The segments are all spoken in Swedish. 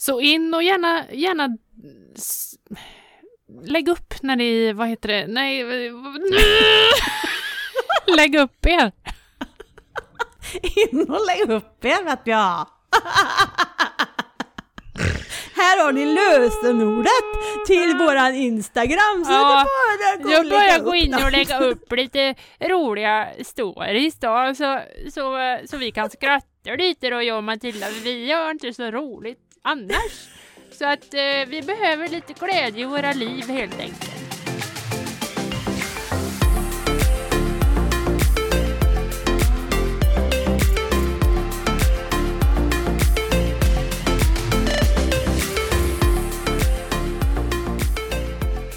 Så in och gärna, gärna lägg upp när ni, vad heter det, nej, lägg upp er. In och lägg upp er vet jag. Här har ni lösenordet till våran Instagram. Så Ja, det bara Jag börjar gå in och lägga upp lite roliga stories då, så, så, så vi kan skratta lite då jag och Matilda, vi har inte så roligt annars. Så att eh, vi behöver lite glädje i våra liv helt enkelt.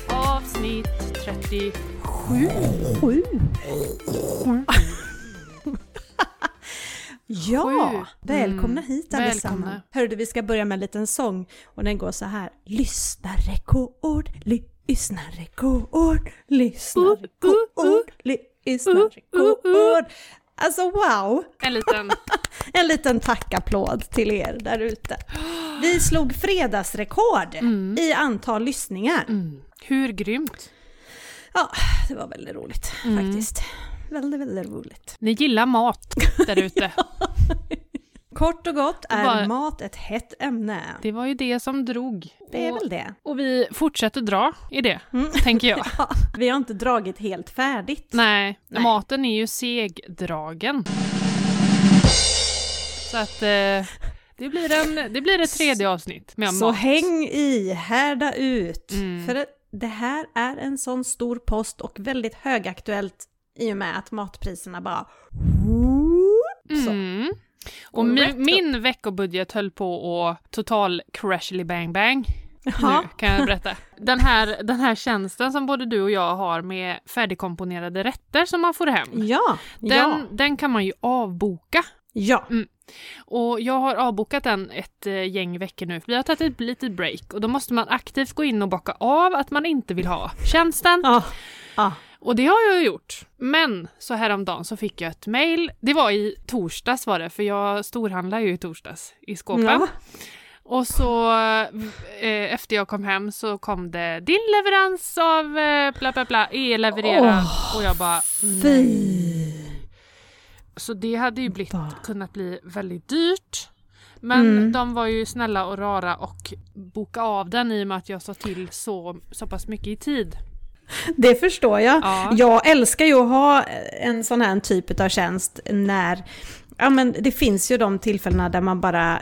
Avsnitt 37. Sju. Ja, Sju. välkomna Mm, hit allesammans. Hörde vi ska börja med en liten sång och den går så här. Lyssnarrekord, lyssnarrekord, lyssnarrekord, lyssnarrekord. Alltså wow! En liten... En liten tackapplåd till er där ute. Vi slog fredagsrekord Mm. i antal lyssningar. Mm. Hur grymt? Ja, det var väldigt roligt Mm. faktiskt. Väldigt, väldigt roligt. Ni gillar mat där ute. Kort och gott är bara- mat ett hett ämne. Det var ju det som drog. Det är Och- väl det. Och vi fortsätter dra i det, Mm. tänker jag. Ja, vi har inte dragit helt färdigt. Nej, Nej. maten är ju segdragen. Så att eh, det, blir en, det blir ett tredje avsnitt med Så mat. häng i, härda ut. Mm. För det, det här är en sån stor post och väldigt högaktuellt i och med att matpriserna bara... Så. Mm. Och Går mi, min veckobudget höll på att total crashly bang bang. Jaha. Nu kan jag berätta. Den här, den här tjänsten som både du och jag har med färdigkomponerade rätter som man får hem. Ja, Den, ja, den kan man ju avboka. ja. Och jag har avbokat den ett eh, gäng veckor nu. för Vi har tagit ett litet break och då måste man aktivt gå in och bocka av att man inte vill ha tjänsten. ja. ja. Och det har jag gjort. Men så häromdagen så fick jag ett mail. Det var i torsdags var det, för jag storhandlar ju i torsdags i skåpen. Ja. Och så eh, efter jag kom hem så kom det din leverans av eh, bla bla bla är levererad. och jag bara nej. Så det hade ju blivit, kunnat bli väldigt dyrt. Men Mm. de var ju snälla och rara och boka av den i och med att jag sa till så, så pass mycket i tid. Det förstår jag. Ja. Jag älskar ju att ha en sån här typ av tjänst när... Ja men det finns ju de tillfällena där man bara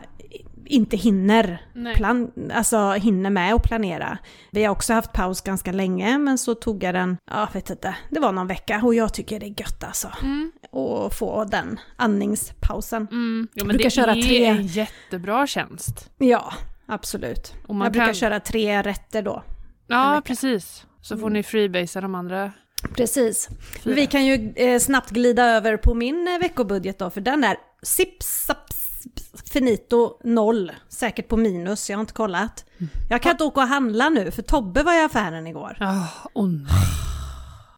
inte hinner, Nej. plan, alltså hinner med att planera. Vi har också haft paus ganska länge men så tog jag den, ja vet inte, det var någon vecka och jag tycker det är gött alltså. Mm. Att få den andningspausen. Mm. Jo, men Brukar det köra är tre. en jättebra tjänst. Ja, absolut. Och man jag brukar kan- köra tre rätter då. Ja, precis. Så får ni freebasea de andra Precis. fyra. Vi kan ju eh, snabbt glida över på min eh, veckobudget då, för den är sips, saps, finito noll. Säkert på minus, jag har inte kollat. Jag kan inte åka och handla nu, för Tobbe var i affären igår. Ah, åh nej.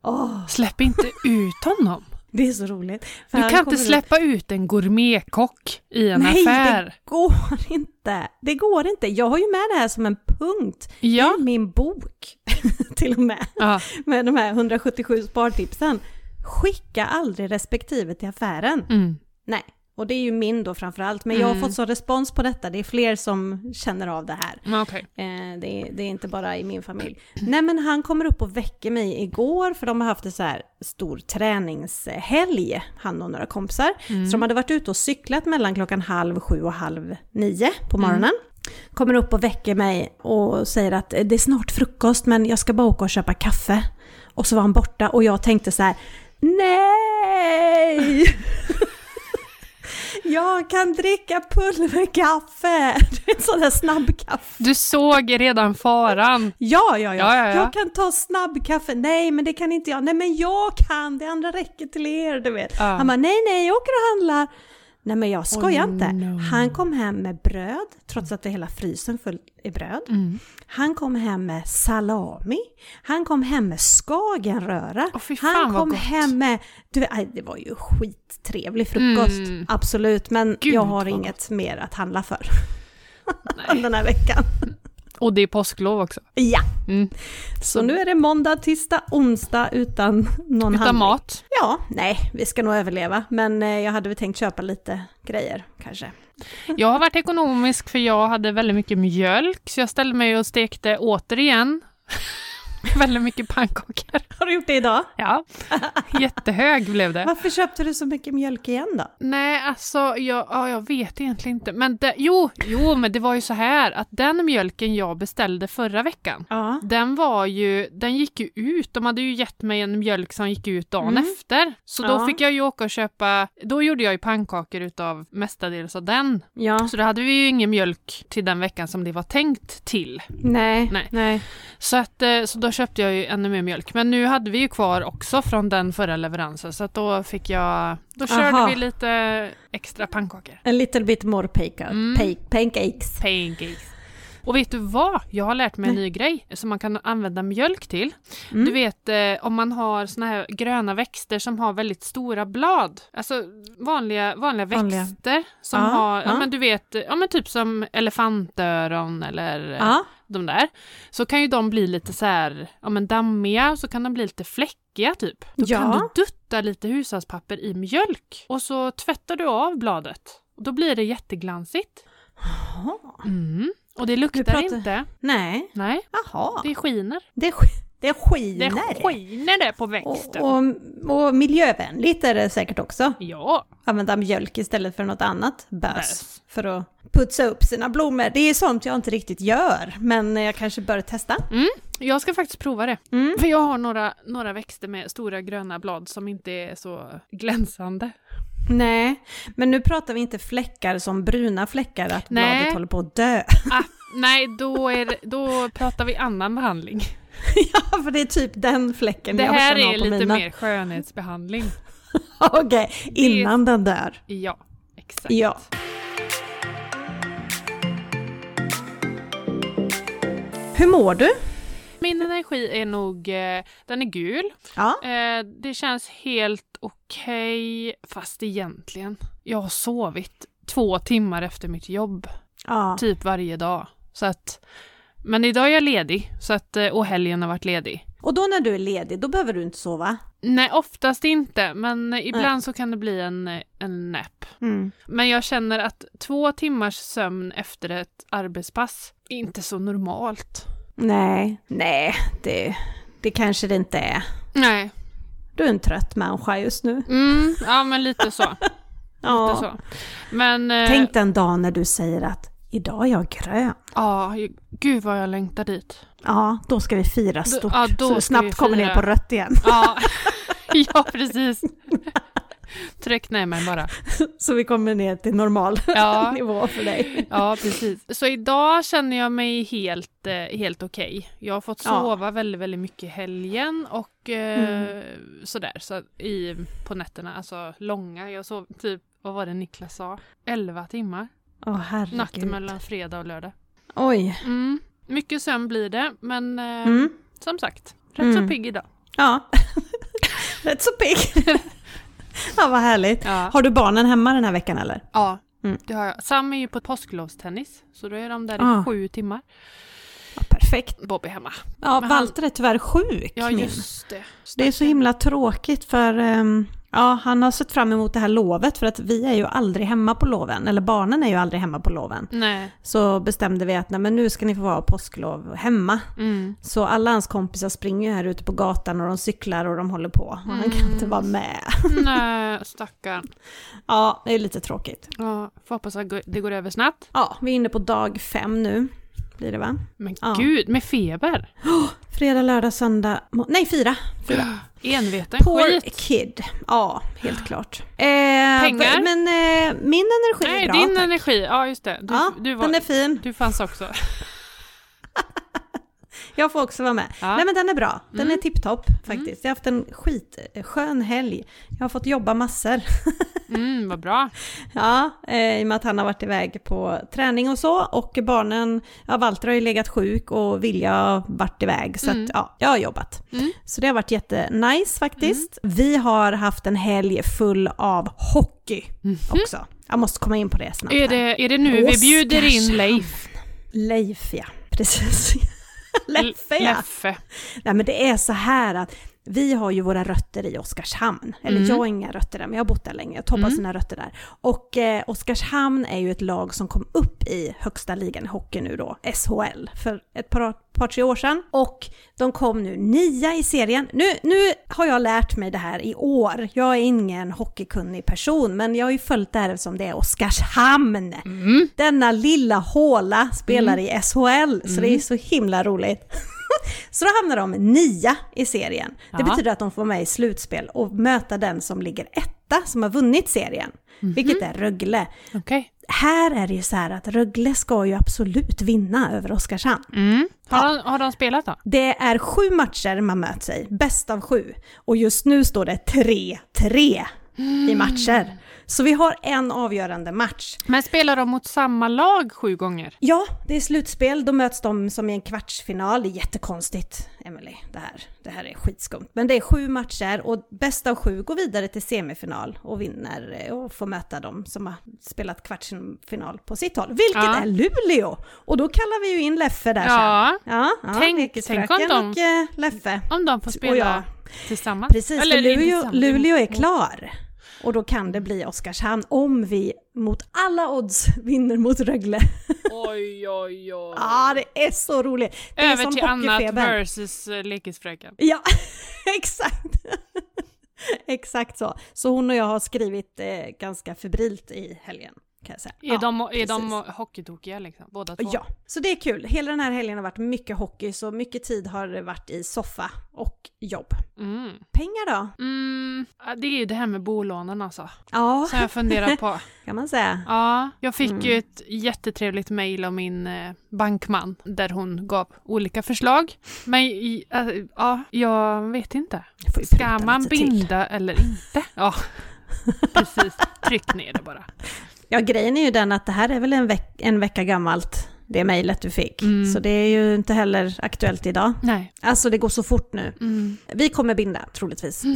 Åh, Släpp inte ut honom. det är så roligt. Du kan inte kommer ut- släppa ut en gourmetkock i en Nej, affär. det går inte. Det går inte. Jag har ju med det här som en punkt Ja. i min bok. Till och med. Ja. Med de här 177 spartipsen. Skicka aldrig respektive till affären. Mm. Nej, och det är ju min då framförallt. Men jag har Mm. fått så respons på detta. Det är fler som känner av det här. Okej. Eh, det, är, det är inte bara i min familj. Nej men han kommer upp och väcker mig igår för de har haft en så här stor träningshelg, han och några kompisar. Så de hade varit ute och cyklat mellan klockan halv sju och halv nio på morgonen. Kommer upp och väcker mig och säger att eh, det är snart frukost men jag ska bara åka och köpa kaffe. Och så var han borta och jag tänkte så här, nej! Jag kan dricka pulverkaffe! Det är sån där snabbkaffe. Du såg redan faran. Ja, ja, ja, Ja, ja, ja. Jag kan ta snabbkaffe. Nej, men det kan inte jag. Nej, men jag kan. Det andra räcker till er, du vet. Ja. Han bara, nej, nej, jag åker och handlar. Nej, men jag skojar Oh, inte. no. Han kom hem med bröd, trots att det hela frysen full i bröd. Mm. Han kom hem med salami. Han kom hem med skagenröra. Fan, Han kom hem med... Du vet, det var ju skittrevlig frukost. Mm. Absolut, men Gud, jag har inget mer att handla för. den här veckan. Och det är påsklov också. Ja, Mm. så nu är det måndag, tisdag, onsdag utan någon Utan handling. mat. Ja, nej, vi ska nog överleva. Men eh, jag hade väl tänkt köpa lite grejer kanske. Jag har varit ekonomisk för jag hade väldigt mycket mjölk, så jag ställde mig och stekte återigen väldigt mycket pannkakor. Har du gjort det idag? Ja, jättehög blev det. Varför köpte du så mycket mjölk igen då? Nej, alltså jag, ja, jag vet egentligen inte. Men det, jo, jo, men det var ju så här att den mjölken jag beställde förra veckan, Ja. den var ju, den gick ju ut. De hade ju gett mig en mjölk som gick ut dagen Mm. efter. Så då Ja. fick jag ju åka och köpa, då gjorde jag ju pannkakor utav mestadels av den. Ja. Så då hade vi ju ingen mjölk till den veckan som det var tänkt till. Nej. Nej. Nej. Så, att, eh, så då köpte jag ju ännu mer mjölk. Men nu hade vi ju kvar också från den förra leveransen så att då fick jag, då körde Aha. vi lite extra pannkakor. A little bit more pancake, Mm. pa- pancakes. Pancakes. Och vet du vad? Jag har lärt mig en Nej. ny grej som man kan använda mjölk till. Mm. Du vet eh, om man har såna här gröna växter som har väldigt stora blad. Alltså vanliga, vanliga Vanliga. växter som Ja, har, ja. ja. men du vet, ja men typ som elefantöron eller Ja. De där. Så kan ju de bli lite så här, ja men dammiga så kan de bli lite fläckiga typ. Då Ja. kan du dutta lite hushållspapper i mjölk och så tvättar du av bladet. Och då blir det jätteglansigt. Mm. Och det luktar pratar- inte. Nej. Nej, Jaha. det skiner. Det, sk- det skiner. Det skiner det på växten. och, och, och miljövänligt är det säkert också. Ja, Använda mjölk istället för något annat. Bös. För att putsa upp sina blommor. Det är sånt jag inte riktigt gör. Men jag kanske bör testa. jag ska faktiskt prova det. Mm. För jag har några, några växter med stora gröna blad som inte är så glänsande. Nej, men nu pratar vi inte fläckar som bruna fläckar, att Nej. bladet håller på att dö. Ah, nej, då, är det, då pratar vi annan behandling. ja, för det är typ den fläcken Det jag här kan ha är på lite mina. mer skönhetsbehandling. Okej, innan den dör. Ja, exakt. Ja. Hur mår du? Min energi är nog, eh, den är gul. Ja. Eh, det känns helt okej, fast egentligen. Jag har sovit två timmar efter mitt jobb, ja. typ varje dag. Så att, men idag är jag ledig, så att, eh, och helgen har varit ledig. Och då när du är ledig, då behöver du inte sova? Nej, oftast inte, men ibland så kan det bli en, en nap. Mm. Men jag känner att två timmars sömn efter ett arbetspass inte så normalt. Nej, nej, det, det kanske det inte är. Nej, Du är en trött människa just nu. mm, ja men lite så. Ja. Lite så. Men, eh, Tänk den dag när du säger att idag är jag grön. ja, gud vad jag längtar dit. Ja, då ska vi fira stort. ja, då så vi snabbt kommer ner på rött igen. Ja, ja precis. Tryck ner mig bara. Så vi kommer ner till normal Ja. nivå för dig. Ja, precis. Så idag känner jag mig helt, eh, helt okej. Jag har fått Ja. sova väldigt, väldigt mycket i helgen och eh, Mm. sådär så i, på nätterna, alltså långa. Jag sov typ, vad var det Niklas sa? 11 timmar. Åh herregud. Natten mellan fredag och lördag. Oj. Mm. Mycket sömn blir det, men eh, Mm. som sagt, rätt Mm. så pigg idag. Ja. Rätt så pigg. ja, vad härligt. Ja. Har du barnen hemma den här veckan eller? Ja, Mm. det har jag. Sam är ju på påsklovstennis, så då är de där i Ah. sju timmar. Ja, perfekt. Bobby hemma. Ja, Men han- är tyvärr sjuk. Ja, just det. Det är så himla tråkigt för ehm, ja, han har sett fram emot det här lovet för att vi är ju aldrig hemma på loven, eller barnen är ju aldrig hemma på loven. Nej. Så bestämde vi att nej, men nu ska ni få vara påsklov hemma. Mm. Så alla hans kompisar springer ju här ute på gatan och de cyklar och de håller på. Och han kan Mm. inte vara med. Nej, stackarn. Ja, det är lite tråkigt. Ja, får hoppas att det går över snabbt. Ja, vi är inne på dag fem nu. Blir det va? Men Ja. gud, med feber. Fredag, lördag, söndag, nej fyra. fyra. Enveten Poor skit. kid. Ja, helt klart. Eh, Pengar? Men eh, min energi Nej, är bra. din tack. energi. Ja, just det. Du, ja, du, var, den är fin. du fanns också. Jag får också vara med. Ja. Nej men den är bra. Den Mm. är tipptopp faktiskt. Jag har haft en skitskön helg. Jag har fått jobba massor. Mm, vad bra. Ja, eh, i och med att han har varit iväg på träning och så. Och barnen, ja Walter har ju legat sjuk och Vilja har varit iväg. Så Mm. att ja, jag har jobbat. Mm. Så det har varit jättenice faktiskt. Vi har haft en helg full av hockey Mhm. också. Jag måste komma in på det snabbt. Är det, är det nu vi bjuder in Oskarshamn. Leif? Leif, ja. Precis. Leffe, ja. Leffe. Nej, men det är så här att vi har ju våra rötter i Oskarshamn. Eller Mm. jag har inga rötter där, men jag har bott där länge. Jag toppar Mm. sina rötter där. Och eh, Oskarshamn är ju ett lag som kom upp i högsta ligan i hockey nu då, SHL, för ett par, par tre år sedan. Och de kom nu nia i serien. Nu, nu har jag lärt mig det här i år. Jag är ingen hockeykunnig person, men jag har ju följt det här som det är Oskarshamn. Mm. Denna lilla håla spelar i SHL, så det är så himla roligt. Så då hamnar de nia i serien. Det Ja. betyder att de får vara med i slutspel och möta den som ligger etta, som har vunnit serien. Vilket är Rögle. Okej. Här är det ju så här att Rögle ska ju absolut vinna över Oskarshamn. Mm. Har, de, har de spelat då? Det är sju matcher man möts i, bäst av sju. Och just nu står det 3-3 i matcher. Så vi har en avgörande match. Men spelar de mot samma lag sju gånger? Ja, det är slutspel. Då möts de som i en kvartsfinal. Det är jättekonstigt, Emily. Det här, det här är skitskumt. Men det är sju matcher och bäst av sju går vidare till semifinal och vinner eh, och får möta dem som har spelat kvartsfinal på sitt håll. Vilket Ja. är Luleå! Och då kallar vi ju in Leffe där Ja. sen. Ja, ja Tänk- om de- och eh, Leffe. Om de får spela tillsammans? Precis, inte Luleå, tillsammans. Luleå är klar. Och då kan det bli Oskarshamn om vi mot alla odds vinner mot Rögle. Oj, oj, oj. Ja, det är så roligt. Det Över till annat versus uh, lekisfröken. Ja, exakt. exakt så. Så hon och jag har skrivit eh, ganska febrilt i helgen, kan jag säga. Är, de, är de hockeytokiga liksom? Båda två? Ja, så det är kul. Hela den här helgen har varit mycket hockey, så mycket tid har det varit i soffa och jobb. Mm. Pengar då? Mm, ja, det är ju det här med bolånen alltså. Ja, Som jag funderar på. kan man säga. Ja, jag fick Mm. ju ett jättetrevligt mejl av min eh, bankman där hon gav olika förslag. Men äh, ja, jag vet inte. Ska man lite till. binda eller inte? Ja, precis. Tryck ner det bara. Ja, grejen är ju den att det här är väl en, veck- en vecka gammalt, det mejlet du fick. Mm. Så det är ju inte heller aktuellt idag. Nej. Alltså det går så fort nu. Mm. Vi kommer binda, troligtvis. Mm.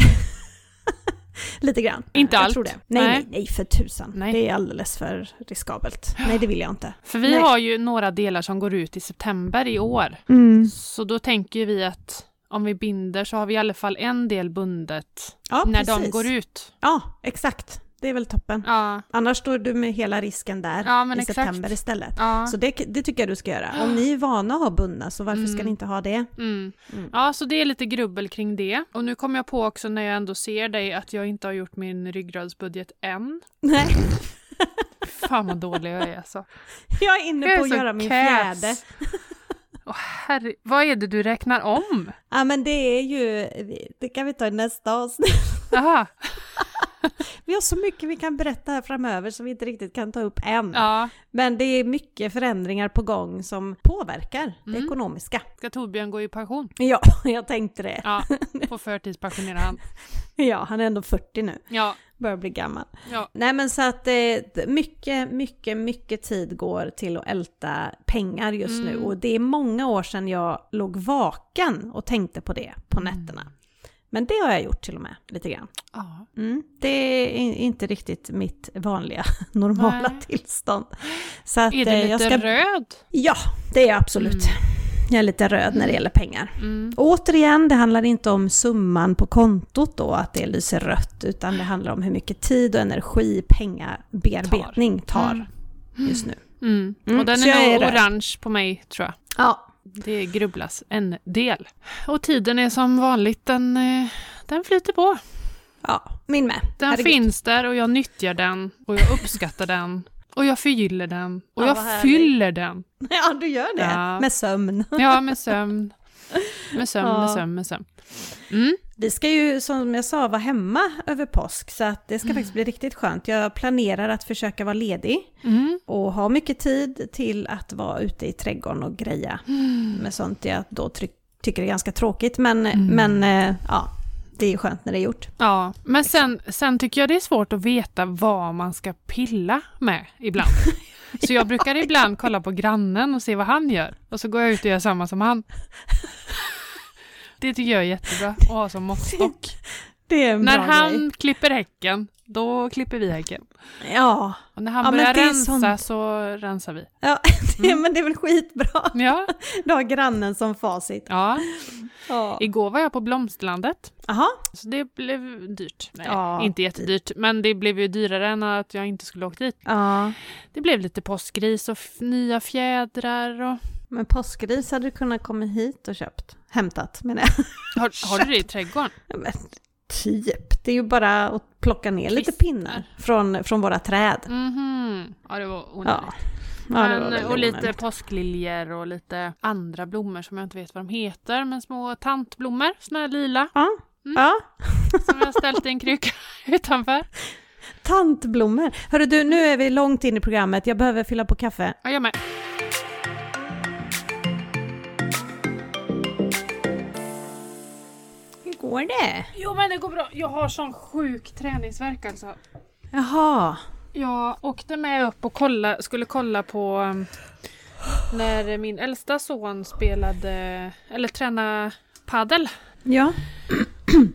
Lite grann. Inte jag allt. Tror det. Nej, nej, Nej. för tusan. Nej. Det är alldeles för riskabelt. Nej, det vill jag inte. För vi Nej. har ju några delar som går ut i september i år. Mm. Så då tänker vi att om vi binder så har vi i alla fall en del bundet Ja, när de precis. går ut. Ja, exakt. Det är väl toppen. Ja, Annars står du med hela risken där Ja, i exakt. september istället. ja. Så det, det tycker jag du ska göra. Om ni är vana att ha bundna, så varför ska Mm. ni inte ha det? Mm. Mm. Ja, så det är lite grubbel kring det. Och nu kommer jag på också när jag ändå ser dig att jag inte har gjort min ryggradsbudget än. Nej, Fan vad dålig jag är alltså. jag är inne Jag är på att göra min fjärde. Åh, herre, vad är det du räknar om? Ja, men det är ju, det kan vi ta i nästa avsnitt. Jaha, Vi har så mycket vi kan berätta här framöver som vi inte riktigt kan ta upp än. ja. Men det är mycket förändringar på gång som påverkar det Mm. ekonomiska. Ska Torbjörn gå i pension? Ja, jag tänkte det. Ja, får förtidspensionera han. Ja, han är ändå 40 nu, Ja, börjar bli gammal. ja. Nej men så att eh, mycket, mycket, mycket tid går till att älta pengar just nu. Mm. Och det är många år sedan jag låg vaken och tänkte på det på Mm. Men det har jag gjort till och med, lite grann. ja. Mm, det är in- inte riktigt mitt vanliga, normala Nej. tillstånd. Så att, Är du eh, lite jag ska... röd? Ja, det är jag absolut. Mm. Jag är lite röd när det gäller pengar. Mm. Återigen, det handlar inte om summan på kontot då, att det lyser rött, utan det handlar om hur mycket tid och energi pengabearbetning tar, Mm. just nu. Mm. Mm, Och den är nog orange på mig tror jag. Ja, Det grubblas en del. Och tiden är som vanligt, den, eh, den flyter på. ja min med. Den Herregud. finns där och jag nyttjar den och jag uppskattar den. Och jag förgyller den och Ja, jag fyller den. Ja, du gör det. Ja. Med sömn. Ja, med sömn. Med sömn, Ja. med sömn, med sömn. Mm. Vi ska ju, som jag sa, vara hemma över påsk, så att det ska faktiskt bli riktigt skönt. Jag planerar att försöka vara ledig Mm. och ha mycket tid till att vara ute i trädgården och greja med sånt jag då ty- tycker är ganska tråkigt. Men, Mm. men eh, ja, det är ju skönt när det är gjort. Ja, men sen, sen tycker jag det är svårt att veta vad man ska pilla med ibland. Så jag brukar ibland kolla på grannen och se vad han gör. Och så går jag ut och gör samma som han. Det tycker jag är jättebra att ha som måttstock. Det är en När bra han grej. klipper häcken, då klipper vi häcken. Ja, Och när han Ja, börjar rensa sånt. så rensar vi. ja det, men det är väl skitbra. Ja, Du har grannen som facit. ja. Ja. Igår var jag på Blomsterlandet. Jaha, Så det blev dyrt. Nej, Ja. inte jättedyrt. Men det blev ju dyrare än att jag inte skulle åkt dit. ja. Det blev lite påskgris och nya fjädrar och... Men påskgris hade du kunnat komma hit och köpt. Hämtat menar jag. Har, har du det i trädgården? Men, typ. Det är ju bara att plocka ner lite Kvistar. pinnar från, från våra träd. Mhm. Ja, det var onödigt. Ja. Ja, men, och lite onödigt. påskliljor och lite andra blommor som jag inte vet vad de heter, men små tantblommor, såna här lila, Ja. Mm. ja. som jag har ställt i en kruka utanför. Tantblommor. Hörru du, nu är vi långt in i programmet. Jag behöver fylla på kaffe. Ja, jag med. Hur går det? Jo, men det går bra. Jag har sån sjuk träningsvärk alltså. Jaha. Jag åkte med upp och kolla, skulle kolla på um, när min äldsta son spelade, eller tränade paddel. Ja.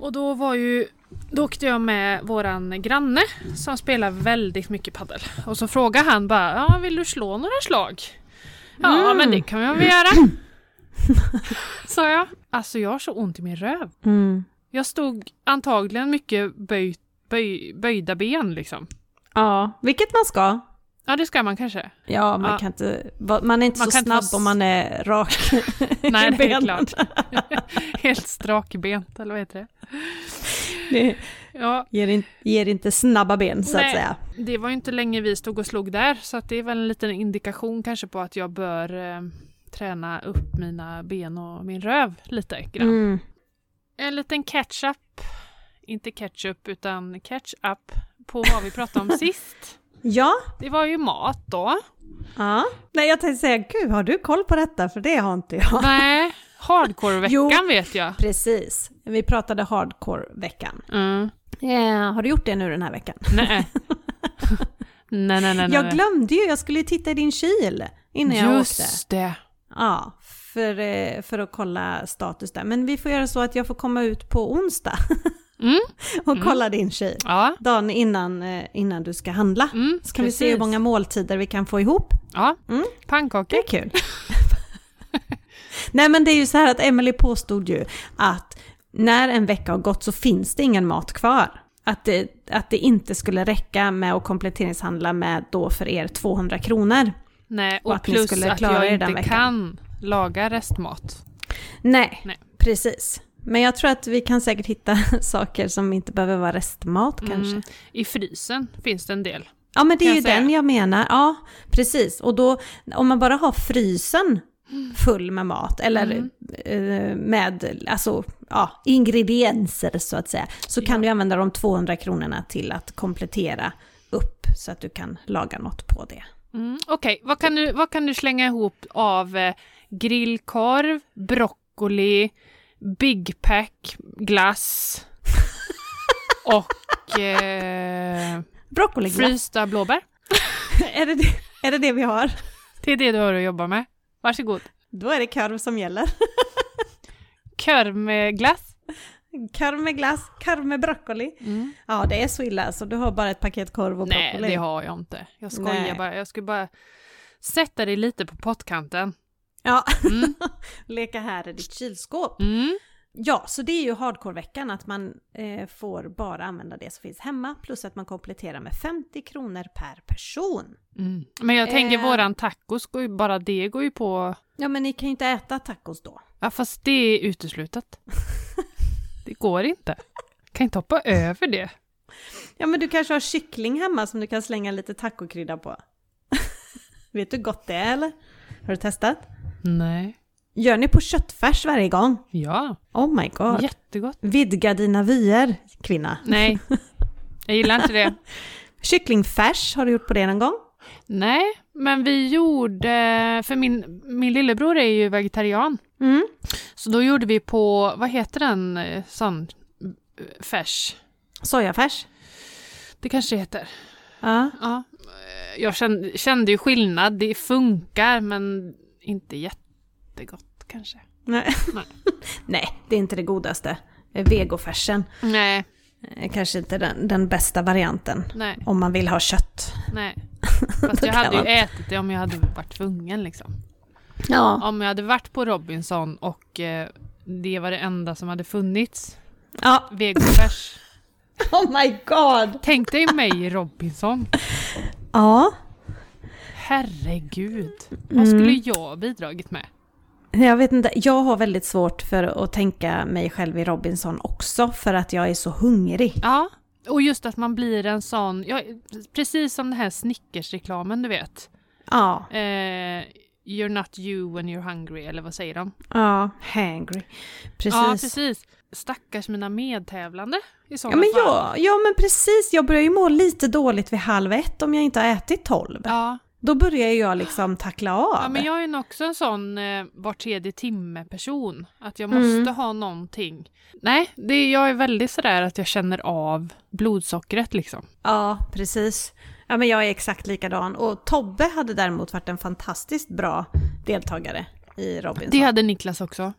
Och då var ju, då åkte jag med våran granne som spelar väldigt mycket paddel. Och så frågade han bara, ja vill du slå några slag? Ja Mm. men det kan jag väl göra. Sa jag. Alltså jag har så ont i min röv. Mm. Jag stod antagligen mycket böj, böj, böjda ben liksom. Ja, vilket man ska. Ja det ska man kanske. Ja, man Ja. kan inte... Man är inte Man så inte snabb s- om man är rak Nej i det är benen. klart. Helt strakbent eller vad heter det? Det Ja, ger, in, ger inte snabba ben så att Nej. säga. det var ju inte länge vi stod och slog där så att det är väl en liten indikation kanske på att jag bör eh, träna upp mina ben och min röv lite grann. Mm. En liten catch-up, inte ketchup utan catch-up på vad vi pratade om sist. Ja, Det var ju mat då. ja. Nej, jag tänkte säga, gud, har du koll på detta? För det har inte jag. Nej, hardcore-veckan vet jag. Precis. Vi pratade hardcore-veckan. Mm. Eh, har du gjort det nu den här veckan? Nej. nej, nej, nej. Jag nej. glömde ju, jag skulle ju titta i din kyl innan jag åkte. Just det. Ja, för, eh, för att kolla status där. Men vi får göra så att jag får komma ut på onsdag Mm. och Mm. kolla din kyl. Ja. Dagen innan, eh, innan du ska handla. Mm, Så kan vi se hur precis. många måltider vi kan få ihop. Ja, Mm. pannkakor. Det är kul. Nej men det är ju så här att Emily påstod ju att när en vecka har gått så finns det ingen mat kvar. Att det, att det inte skulle räcka med att kompletteringshandla med då för er 200 kronor. Nej, Och och, att plus skulle att jag inte veckan. kan laga restmat. Nej, Nej. precis. Men jag tror att vi kan säkert hitta saker som inte behöver vara restmat kanske. Mm. I frysen finns det en del. Ja men det är Kan ju säga. den jag menar. Ja, precis. Och då, om man bara har frysen full med mat, eller Mm. eh, med alltså, ja, ingredienser så att säga, så kan Ja. du använda de 200 kronorna till att komplettera upp så att du kan laga något på det. Mm. Okej, vad, kan du, vad kan du slänga ihop av eh, grillkorv, broccoli, Big Pack, glass och eh, Broccoliglass, frysta blåbär? är, det det, är det det vi har? Det är det du har att jobba med. Varsågod. Då är det korv som gäller. Korv med glass. Korv med glass, korv med broccoli. Mm. Ja, det är så illa så du har bara ett paket korv och Nej, broccoli. det har jag inte. Jag skojar Nej. bara. Jag skulle bara sätta dig lite på pottkanten. Ja, Mm. leka här i ditt kylskåp. Mm. Ja, så det är ju hardcore-veckan att man eh, får bara använda det som finns hemma plus att man kompletterar med 50 kronor per person. Mm. Men jag tänker Eh. våran tacos, går ju, bara det går ju på... Ja, men ni kan ju inte äta tacos då. Ja, fast det är uteslutet. det går inte. Kan inte hoppa över det. Ja, men du kanske har kyckling hemma som du kan slänga lite tacokrydda på. Vet du hur gott det är eller? Har du testat? Nej. Gör ni på köttfärs varje gång? Ja, Oh my god. jättegott. Vidga dina vyer, kvinna. Nej, jag gillar inte det. Kycklingfärs, har du gjort på det någon gång? Nej, men vi gjorde... För min, min lillebror är ju vegetarian. Mm. Så då gjorde vi på, vad heter den, eh, sån färs? Sojafärs? Det kanske heter. Ja. Ja. Jag kände, kände ju skillnad, det funkar men inte jättegott kanske. Nej. Nej. Nej, det är inte det godaste. Eh, Vegofärsen. Nej, eh, kanske inte den, den bästa varianten Nej, om man vill ha kött. nej. Fast jag hade ju ätit det om jag hade varit tvungen liksom. Ja. Om jag hade varit på Robinson och eh, det var det enda som hade funnits. ja. Vegofärs. Oh my god! Tänk dig mig i Robinson. Ja, Herregud. Vad Mm. skulle jag ha bidragit med? jag vet inte. Jag har väldigt svårt för att tänka mig själv i Robinson också för att jag är så hungrig. Ja, och just att man blir en sån, ja, precis som den här Snickers-reklamen du vet. Ja, Eh, you're not you when you're hungry, eller vad säger de? ja, hangry. Precis. Ja, precis. Stackars mina medtävlande i sådana Ja men, fall. ja, ja men precis, jag börjar ju må lite dåligt vid halv ett om jag inte har ätit tolv. Ja, Då börjar jag liksom tackla av. ja, men jag är också en sån eh, var tredje timme person. Att jag Mm. måste ha någonting. Nej, det, jag är väldigt sådär att jag känner av blodsockret liksom. Ja, precis. Ja men jag är exakt likadan. Och Tobbe hade däremot varit en fantastiskt bra deltagare i Robinson. Det hade Niklas också.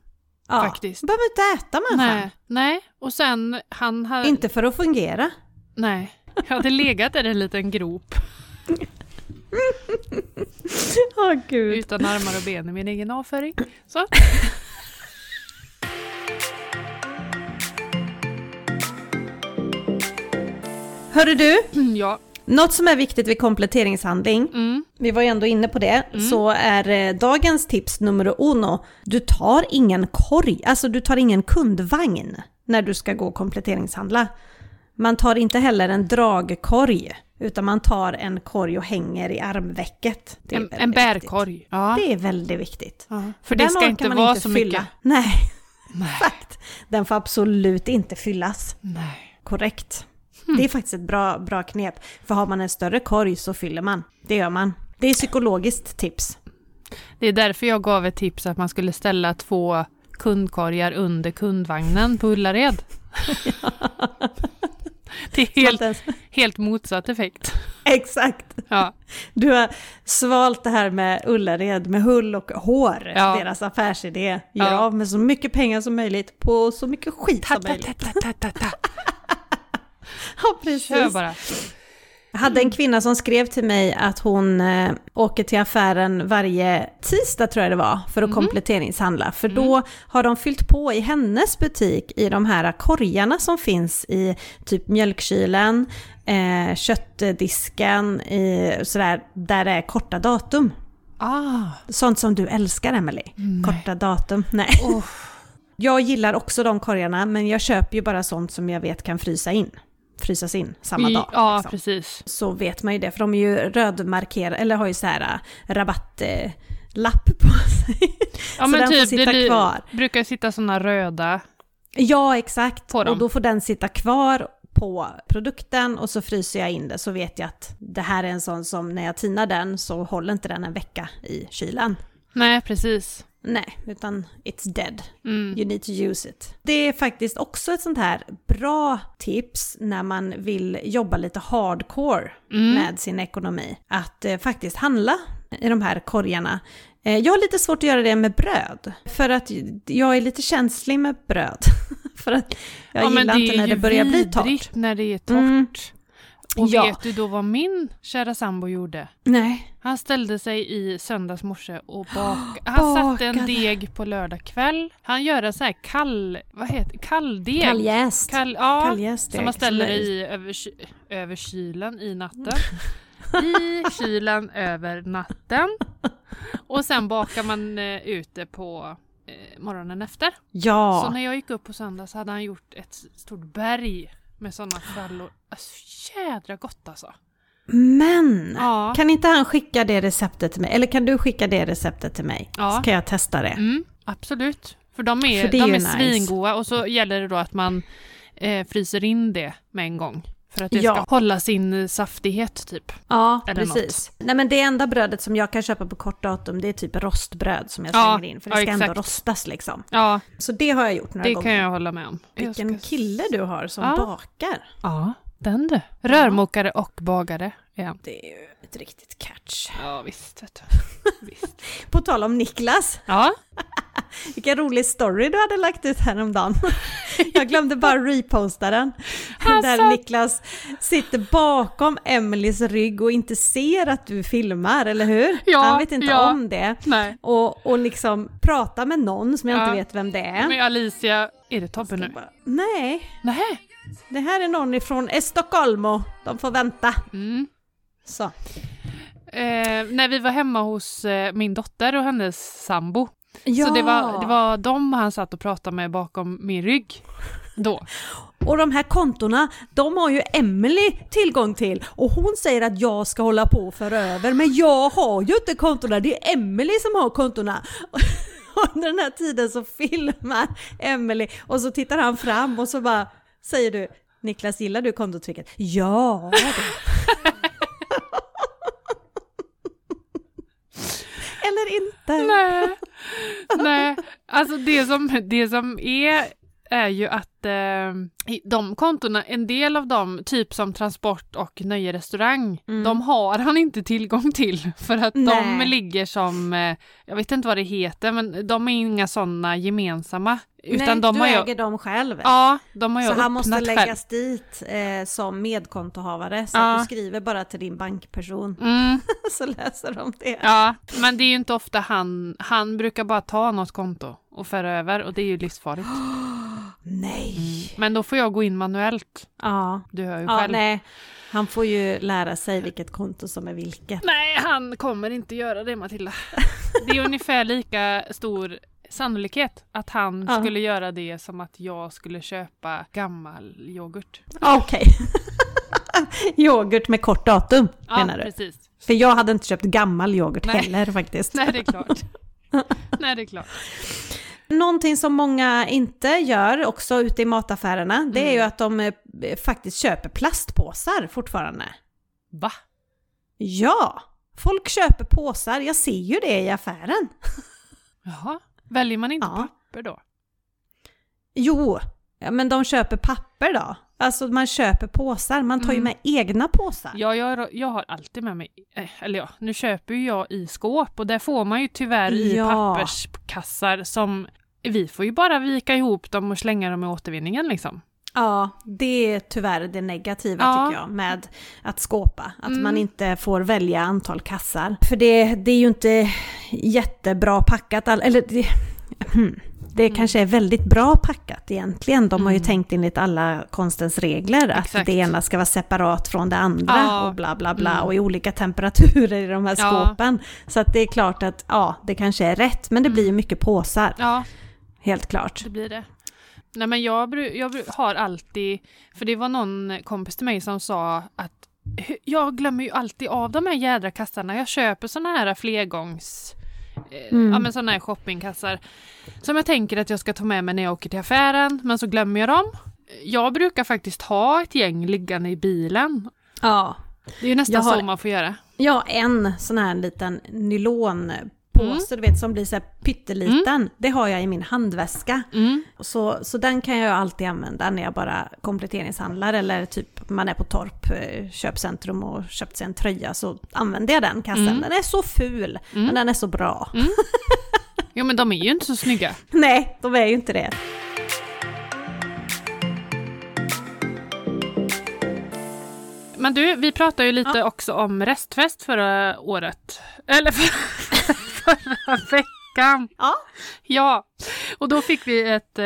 ja. faktiskt. Behöver inte äta människan. Nej, nej. Och sen han hade... Inte för att fungera. Nej. Jag hade legat i en liten grop Åh gud. utan armar och ben i min egen avföring. Så. Hörru du, Ja. Något som är viktigt vid kompletteringshandling, Mm. vi var ju ändå inne på det, så är eh, dagens tips nummer uno, du tar ingen korg, alltså du tar ingen kundvagn när du ska gå och kompletteringshandla. Man tar inte heller en dragkorg, utan man tar en korg och hänger i armvecket. En, en bärkorg. Ja. Det är väldigt viktigt. ja. För det Den ska inte man vara inte så fylla. mycket. Nej, Nej. exakt. Den får absolut inte fyllas. Nej. Korrekt. Hmm. Det är faktiskt ett bra, bra knep. För har man en större korg så fyller man. Det gör man. Det är psykologiskt tips. Det är därför jag gav ett tips att man skulle ställa två kundkorgar under kundvagnen på Ullared. det är helt, Helt... motsatt effekt. Exakt. Ja. Du har svalt det här med Ullared med hull och hår. Ja. Deras affärsidé. Gör Ja. av med så mycket pengar som möjligt på så mycket skit Ta, som ta, möjligt. ta, ta. Ja, precis. Kör bara. Jag hade en kvinna som skrev till mig att hon eh, åker till affären varje tisdag tror jag det var för att Mhm. kompletteringshandla. För då har de fyllt på i hennes butik i de här korgarna som finns i typ mjölkkylen, eh, köttdisken, i, sådär, där det är korta datum. Ah. Sånt som du älskar Emily. Nej. Korta datum. Nej. Oh. Jag gillar också de korgarna men jag köper ju bara sånt som jag vet kan frysa in. Frysas in samma dag. Ja, liksom precis. så vet man ju det, för de är ju rödmarkerade, eller har ju så här äh, rabattlapp på sig. Ja, så den får typ, sitta det kvar. brukar sitta sådana röda. Ja, exakt. Och då får den sitta kvar på produkten och så fryser jag in det så vet jag att det här är en sån som när jag tinar den så håller inte den en vecka i kylen. Nej, precis. Nej, utan it's dead. Mm. You need to use it. Det är faktiskt också ett sånt här bra tips när man vill jobba lite hardcore Mm. med sin ekonomi. Att eh, faktiskt handla i de här korgarna. Eh, jag har lite svårt att göra det med bröd. För att jag är lite känslig med bröd. för att jag ja, gillar inte är när det börjar bli torrt. när det är torrt. Mm. Och Ja. vet du då vad min kära sambo gjorde? Nej. Han ställde sig i söndags morse och bak... Han satte en Bakade. deg på lördag kväll. Han gör en sån här kall... Vad heter Kalldeg. Kalljäst. Kall, ja, Kalljäst som man ställer i över, över kylen i natten. I kylen över natten. Och sen bakar man eh, ut det på eh, morgonen efter. Så Ja. när jag gick upp på söndag så hade han gjort ett stort berg med sådana frallor. Alltså, jädra gott alltså. Men! Ja. Kan inte han skicka det receptet till mig? Eller kan du skicka det receptet till mig? Ja. Så kan jag testa det. Mm, absolut. För de är, För de är nice. svingoda och så gäller det då att man eh, fryser in det med en gång. För att det Ja. ska hålla sin saftighet typ. Ja, Eller precis. Nej men det enda brödet som jag kan köpa på kort datum det är typ rostbröd som jag Ja, slänger in. För det ja, ska ändå exakt. rostas liksom. Ja, Så det har jag gjort några det gånger. kan jag hålla med om. Vilken ska- kille du har som Ja. bakar. Ja, den du. Rörmokare och bagare. Ja, Det är ju ett riktigt catch. ja visst. Visst. På tal om Niklas. Ja, Vilken rolig story du hade lagt ut häromdagen. Jag glömde bara reposta den. Alltså. Där Niklas sitter bakom Emelies rygg och inte ser att du filmar, eller hur? Ja, Han vet inte ja. om det. Nej. Och, och liksom pratar med någon som jag Ja. inte vet vem det är. Men Alicia, är det Tobbe nu? Bara, Nej, Nej. det här är någon ifrån Estocolmo. De får vänta. Mm. Så. Eh, när vi var hemma hos eh, min dotter och hennes sambo. Ja. Så det var, det var dem han satt och pratade med bakom min rygg. Då. Och de här kontona, de har ju Emily tillgång till och hon säger att jag ska hålla på föra över men jag har ju inte kontona, det är Emily som har kontona. Under den här tiden så filmar Emily och så tittar han fram och så bara säger du Niklas gillar du kontotricket? Ja! Eller inte. Nej. Nej. Alltså det som, det som är är ju att eh, de kontona, en del av dem, typ som transport och nöjerestaurang, Mm. de har han inte tillgång till för att de Nej. ligger som, eh, jag vet inte vad det heter, men de är inga sådana gemensamma. Utan Nej, de du har äger dem själv. ja, de har ju Så han måste själv. läggas dit eh, som medkontohavare så Ja. att du skriver bara till din bankperson Mm, så läser de det. ja, men det är ju inte ofta han, han brukar bara ta något konto och föra över och det är ju livsfarligt. Men då får jag gå in manuellt, Ja, du hör ju ja själv. nej. Han får ju lära sig vilket konto som är vilket. Nej, han kommer inte göra det Matilda. Det är ungefär lika stor sannolikhet att han Ja. skulle göra det som att jag skulle köpa gammal yoghurt. Okej. yoghurt med kort datum Ja, menar du? precis. För jag hade inte köpt gammal yoghurt Nej. heller faktiskt. Nej, det är klart. Nej, det är klart. Någonting som många inte gör också ute i mataffärerna, det är Mm. ju att de eh, faktiskt köper plastpåsar fortfarande. Va? Ja, folk köper påsar, jag ser ju det i affären. Jaha. Väljer man inte Ja. papper då? Jo, men de köper papper då. Alltså man köper påsar, man tar ju Mm. med egna påsar. Ja, jag, jag har alltid med mig, eh, eller ja, nu köper ju jag i skåp och där får man ju tyvärr i Ja. papperskassar som vi får ju bara vika ihop dem och slänga dem i återvinningen liksom. Ja, det är tyvärr det negativa Ja. tycker jag med att skåpa. Att Mm. man inte får välja antal kassar. För det, det är ju inte jättebra packat, all, eller det, hmm, det Mm. kanske är väldigt bra packat egentligen. De har ju Mm. tänkt enligt alla konstens regler att Exakt. det ena ska vara separat från det andra Ja. och bla bla bla Mm. och i olika temperaturer i de här Ja. skåpen. Så att det är klart att ja, det kanske är rätt, men det blir ju mycket påsar, Ja, helt klart. det blir det. Nej men jag, jag har alltid, för det var någon kompis till mig som sa att "Hu- jag glömmer ju alltid av de här jädra kassarna. Jag köper såna här flergångs... eh, Mm. Ja men såna här shoppingkassar. Som jag tänker att jag ska ta med mig när jag åker till affären, men så glömmer jag dem. Jag brukar faktiskt ha ett gäng liggande i bilen. Ja, Det är ju nästan har- så man får göra. Ja, en sån här liten nylonpåse, Mm. du vet, som blir så här pytteliten. Det har jag i min handväska. Mm. Så, så den kan jag alltid använda när jag bara kompletteringshandlar eller typ man är på Torp eh, köpcentrum och köpt sig en tröja så använder jag den kassen. Mm. Den är så ful, Mm. men den är så bra. Jo men de är ju inte så snygga. Nej, de är ju inte det. Men du, vi pratade ju lite också om restfest förra året. Eller förra, förra veckan. Ja. Ja, och då fick vi ett eh,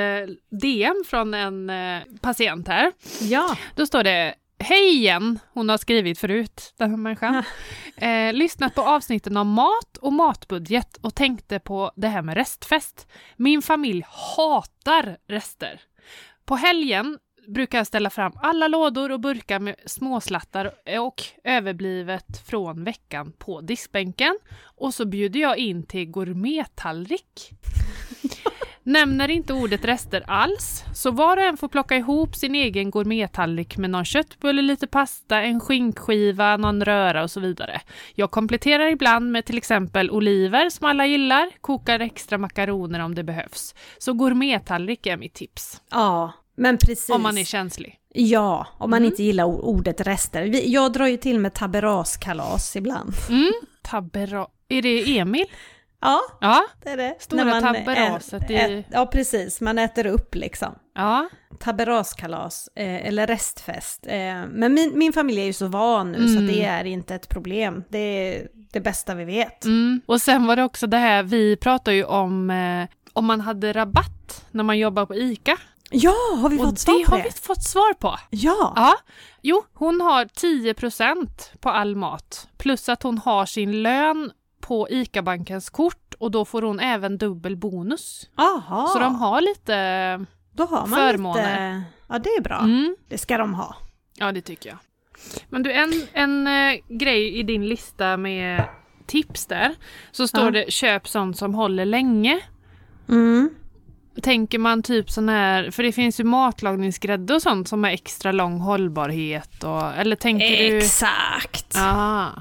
DM från en eh, patient här. Ja. Då står det Hej igen! Hon har skrivit förut, den här människan. Eh, lyssnat på avsnitten om mat och matbudget och tänkte på det här med restfest. Min familj hatar rester. På helgen brukar jag ställa fram alla lådor och burkar med småslattar och överblivet från veckan på diskbänken. Och så bjuder jag in till gourmettallrik. Nämner inte ordet rester alls, så var och en får plocka ihop sin egen gourmettallrik med någon köttbulle, lite pasta, en skinkskiva, någon röra och så vidare. Jag kompletterar ibland med till exempel oliver som alla gillar, kokar extra makaroner om det behövs. Så gourmettallrik är mitt tips, Ja, men precis. om man är känslig. Ja, om man Mm. inte gillar ordet rester. Jag drar ju till med taberaskalas ibland. Mm. Tabera... Är det Emil? Ja, Ja, det är det. Stora När man i- ä- Ja, precis. Man äter upp liksom. ja. Taberaskalas eh, eller restfest. Eh, men min, min familj är ju så van nu så Mm. det är inte ett problem. Det är det bästa vi vet. Mm. Och sen var det också det här, vi pratar ju om eh, om man hade rabatt när man jobbar på ICA. Ja, har vi Och fått svar det på har det? vi fått svar på. Ja. Ja, jo, hon har 10% på all mat. Plus att hon har sin lön på ICA-bankens kort och då får hon även dubbel bonus. Aha. Så de har lite... Då har man förmåner. lite... Ja, det är bra. Mm. Det ska de ha. Ja, det tycker jag. Men du, en, en eh, grej i din lista med tips där, så står Ja. det köp sånt som håller länge. Mm. Tänker man typ sån här, för det finns ju matlagningsgrädde och sånt som har extra lång hållbarhet och, eller tänker du... Exakt.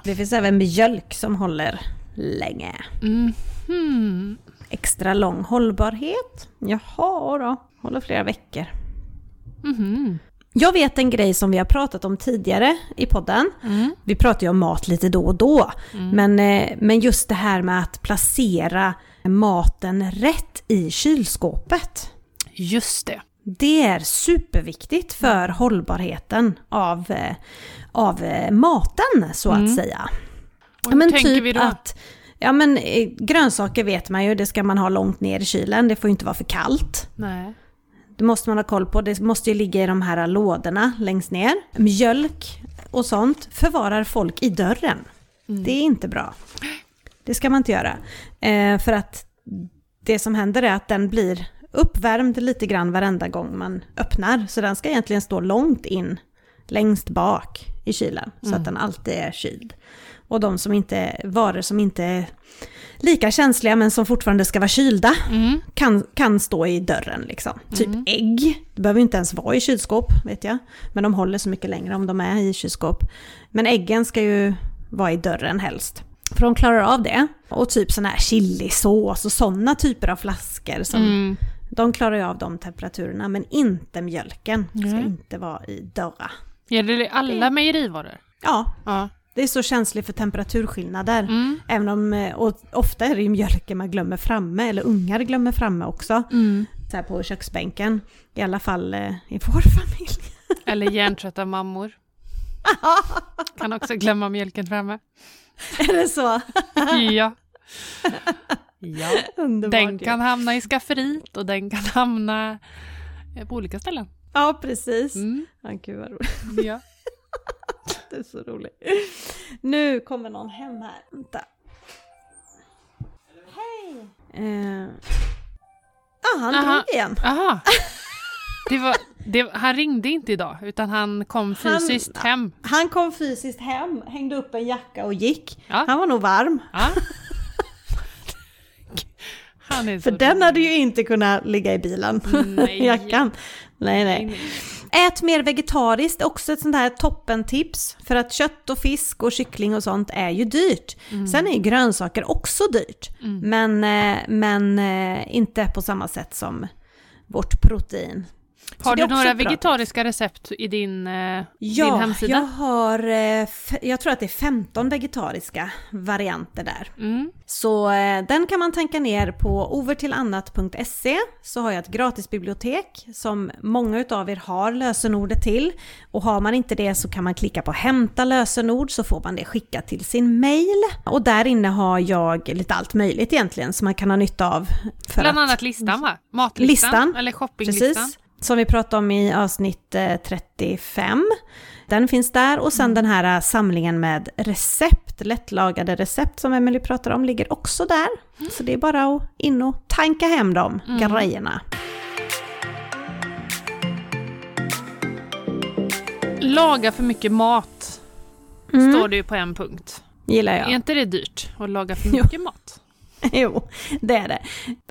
Det finns även mjölk som håller länge. Mm. Hmm. Extra lång hållbarhet. Jaha då. Håller flera veckor. Mhm. Jag vet en grej som vi har pratat om tidigare i podden. Mm. Vi pratar ju om mat lite då och då. Men, eh, men just det här med att placera maten rätt i kylskåpet. Just det. Det är superviktigt för hållbarheten av, eh, av eh, maten så att säga. Och men typ att ja, men, eh, grönsaker vet man ju, det ska man ha långt ner i kylen. Det får ju inte vara för kallt. Nej. Det måste man ha koll på. Det måste ju ligga i de här lådorna längst ner. Mjölk och sånt förvarar folk i dörren. Det är inte bra. Det ska man inte göra. Eh, för att det som händer är att den blir uppvärmd lite grann varenda gång man öppnar. Så den ska egentligen stå långt in, längst bak i kylen. Så att den alltid är kyld. Och de som inte, varor som inte är lika känsliga men som fortfarande ska vara kylda Mm. kan, kan stå i dörren liksom. Typ ägg, det behöver inte ens vara i kylskåp vet jag. Men de håller så mycket längre om de är i kylskåp. Men äggen ska ju vara i dörren helst. För de klarar av det. Och typ sån här chilisås och sådana typer av flaskor. Som, Mm. De klarar ju av de temperaturerna men inte mjölken. Ska Nej. inte vara i dörrar. Gäller det alla mejerivaror? Ja, Ja. det är så känsligt för temperaturskillnader. Mm. Även om, eh, och ofta är det ju mjölken man glömmer framme, eller ungar glömmer framme också. Mm. så här på köksbänken. I alla fall eh, i vår familj. Eller hjärntrötta mammor. Kan också glömma mjölken framme. är det så? Ja. Ja. Underbart Den kan hamna i skafferiet och den kan hamna eh, på olika ställen. Ja, precis. Mm. Ja, gud vad roligt. Ja. Det är så roligt. Nu kommer någon hem här. Vänta. Hej! Eh. Ja, han Aha. drog igen. Aha. Det var, det, han ringde inte idag utan han kom Han- fysiskt hem. Han kom fysiskt hem, hängde upp en jacka och gick. Ja. Han var nog varm. Ja. Han För den rolig. hade ju inte kunnat ligga i bilen, Nej. jackan. Nej, nej. Nej, nej. Ät mer vegetariskt, också ett sånt här toppentips. För att kött och fisk och kyckling och sånt är ju dyrt. Mm. Sen är ju grönsaker också dyrt. Men, eh, men eh, inte på samma sätt som vårt protein. Har du några vegetariska recept i din, eh, din Ja, hemsida? jag har, eh, jag tror att det är 15 vegetariska varianter där. Mm. Så eh, den kan man tanka ner på overtillannat.se så har jag ett gratisbibliotek som många utav er har lösenordet till. Och har man inte det så kan man klicka på hämta lösenord så får man det skickat till sin mail. Och där inne har jag lite allt möjligt egentligen som man kan ha nytta av. För Bland att- annat listan va? Matlistan? Listan, Eller shoppinglistan? Precis, som vi pratade om i avsnitt eh, 35. Den finns där och sen den här eh, samlingen med recept, lättlagade recept som Emily pratar om ligger också där. Så det är bara att in och tanka hem de grejerna. Laga för mycket mat, Mm. står det ju på en punkt. Gillar Är jag. inte det dyrt att laga för Jo. mycket mat? Jo, det är det.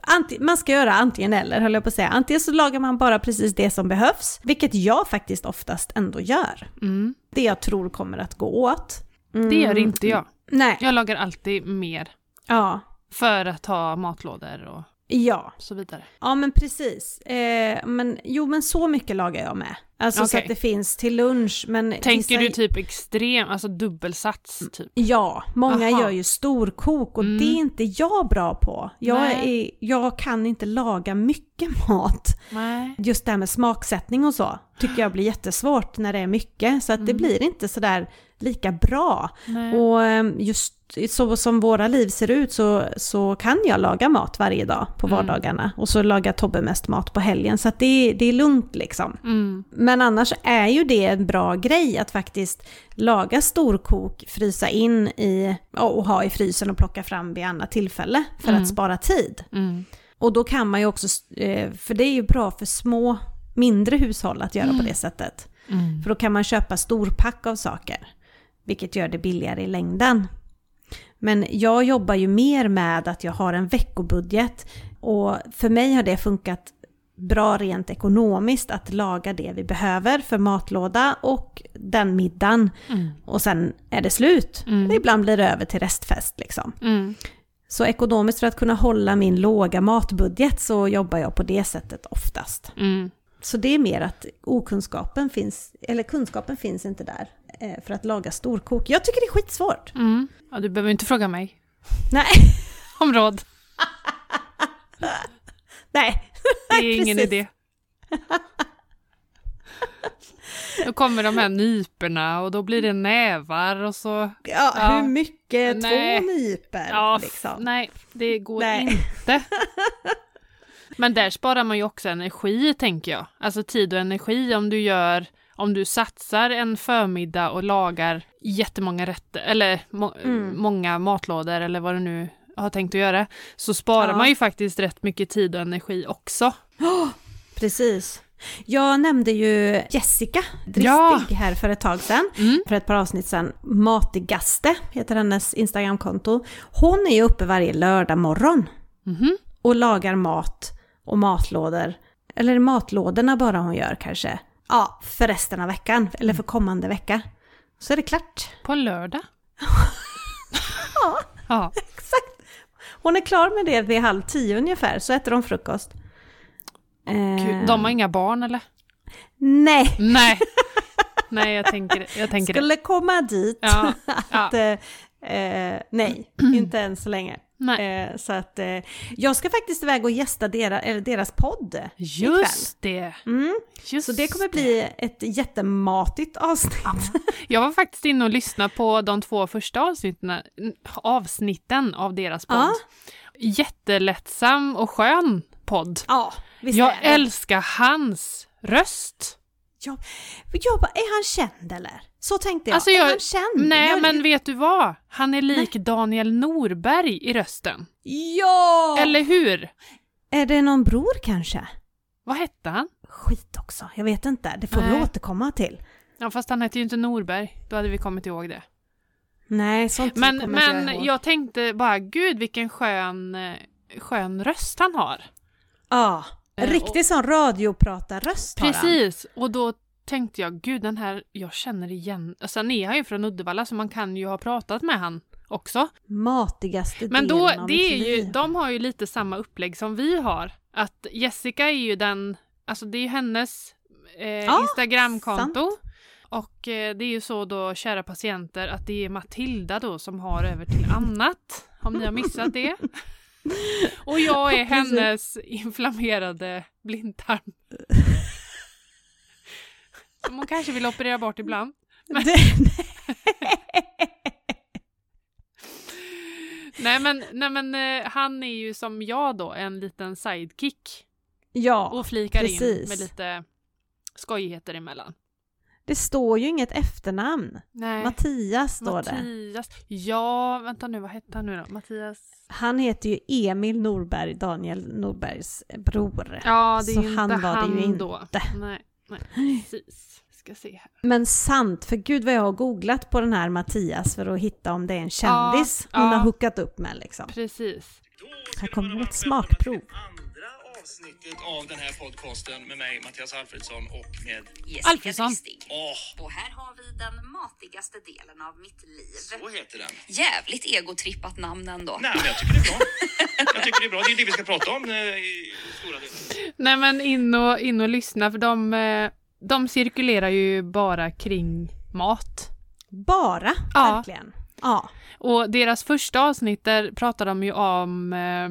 Anti- man ska göra antingen eller, höll jag på att säga. Antingen så lagar man bara precis det som behövs, vilket jag faktiskt oftast ändå gör. Mm. Det jag tror kommer att gå åt. Mm. Det gör inte jag. Nej, Jag lagar alltid mer ja. för att ha matlådor och Ja, så vidare. Ja men precis. Eh, men, jo men så mycket lagar jag med. Alltså så Okej. att det finns till lunch. Men Tänker vissa- du typ extrem, alltså dubbelsats typ? Ja, många Aha. gör ju storkok och Mm. det är inte jag bra på. Jag, är, jag kan inte laga mycket mat. Nej. Just det här med smaksättning och så tycker jag blir jättesvårt när det är mycket. Så att det Mm. blir inte sådär lika bra. Nej. Och ehm, just så som våra liv ser ut så, så kan jag laga mat varje dag på Mm. vardagarna. Och så lagar Tobbe mest mat på helgen. Så det, är- det är lugnt liksom. Mm. Men annars är ju det en bra grej att faktiskt laga storkok, frysa in i och ha i frysen och plocka fram vid annat tillfälle för Mm. att spara tid. Mm. Och då kan man ju också, eh, för det är ju bra för små, mindre hushåll att göra på det sättet. Mm. För då kan man köpa storpack av saker, vilket gör det billigare i längden. Men jag jobbar ju mer med att jag har en veckobudget och för mig har det funkat bra rent ekonomiskt att laga det vi behöver för matlåda och den middagen. Mm. Och sen är det slut. Mm. Ibland blir det över till restfest liksom. Mm. Så ekonomiskt för att kunna hålla min låga matbudget så jobbar jag på det sättet oftast. Mm. Så det är mer att okunskapen finns, eller kunskapen finns inte där för att laga storkok. Jag tycker det är skitsvårt. Mm. Ja, du behöver inte fråga mig Nej, om råd. nej. Det är ingen idé. Då kommer de här nyporna och då blir det nävar och så... Ja, Ja. hur mycket? Nej. Två nyper Ja, liksom. nej, det går Nej. inte. Men där sparar man ju också energi, tänker jag. Alltså tid och energi om du gör, om du satsar en förmiddag och lagar jättemånga rätter, eller må, Mm. många matlådor eller vad du nu har tänkt att göra, så sparar Ja. man ju faktiskt rätt mycket tid och energi också. Precis. Jag nämnde ju Jessica Dristig Ja. här för ett tag sedan. Mm. För ett par avsnitt sedan. Matigaste heter hennes Instagramkonto. Hon är ju uppe varje lördag morgon Mhm. och lagar mat och matlådor. Eller matlådorna bara hon gör kanske? Ja, för resten av veckan. Eller för kommande vecka. Så är det klart. På en lördag? Ja, Ja. exakt. Hon är klar med det vid halv tio ungefär, så äter de frukost. Eh, Gud, de har inga barn eller? Nej, Nej. Nej, jag tänker, jag tänker det. skulle komma dit. Ja, att, ja. eh, eh, nej, inte än så länge. Eh, så att eh, jag ska faktiskt iväg och gästa deras, eller deras podd ikväll. Just det. Mm, Just så det kommer bli ett jättematigt avsnitt. Jag var faktiskt inne och lyssnade på de två första avsnitten, avsnitten av deras podd. Ja. Jättelättsam och skön podd. Ja, Jag älskar hans röst. Jag, jag bara, är han känd eller? Så tänkte jag. Alltså, är jag- han känd? Nej, jag, men vet du vad? Han är lik Daniel Norberg i rösten. Ja! Eller hur? Är det någon bror kanske? Vad hette han? Skit också, jag vet inte. Det får vi Nej. återkomma till. Ja, fast han hette ju inte Norberg. Då hade vi kommit ihåg det. Nej, sånt Men, men jag ihåg. jag tänkte bara, gud vilken skön, eh, skön röst han har. Ja, Eh, riktig sån radiopratarröst har. Precis, och då tänkte jag, gud den här, jag känner igen, och sen är han ju från Uddevalla så man kan ju ha pratat med han också. Matigaste Men då, delen av det är ju, liv. de har ju lite samma upplägg som vi har. Att Jessica är ju den, alltså det är ju hennes eh, Ja, Instagramkonto. Och eh, det är ju så då, kära patienter, att det är Matilda då som har över till annat. Om ni har missat det. Och jag är hennes inflammerade blindtarm. Som hon kanske vill operera bort ibland. Det, Nej men, nej, men eh, han är ju som jag då, en liten sidekick. ja, Och flikar in precis. med lite skojigheter emellan. Det står ju inget efternamn. Nej. Mattias står det. Mattias. Ja, vänta nu, vad hette han nu då? Mattias? Han heter ju Emil Norberg, Daniel Norbergs bror. Ja, det är Så inte han var det ju han då. inte. Nej, nej, precis. Ska se här. Men sant, för gud vad jag har googlat på den här Mattias för att hitta om det är en kändis Ja, hon ja. har hookat upp med liksom. Precis. Här kommer ett smakprov. Avsnittet av den här podcasten med mig, Mattias Alfredsson och med... Jessica Alfredsson. Dristig. Åh, Och här har vi den matigaste delen av mitt liv. så heter den. Jävligt egotrippat namn ändå. Nej, men jag tycker det är bra. Jag tycker det är bra. Det är det vi ska prata om eh, i stora delar. Nej men in och, in och lyssna för de, eh, de cirkulerar ju bara kring mat. Bara, Ja. verkligen. Ja. Och deras första avsnitt där pratar de ju om, eh,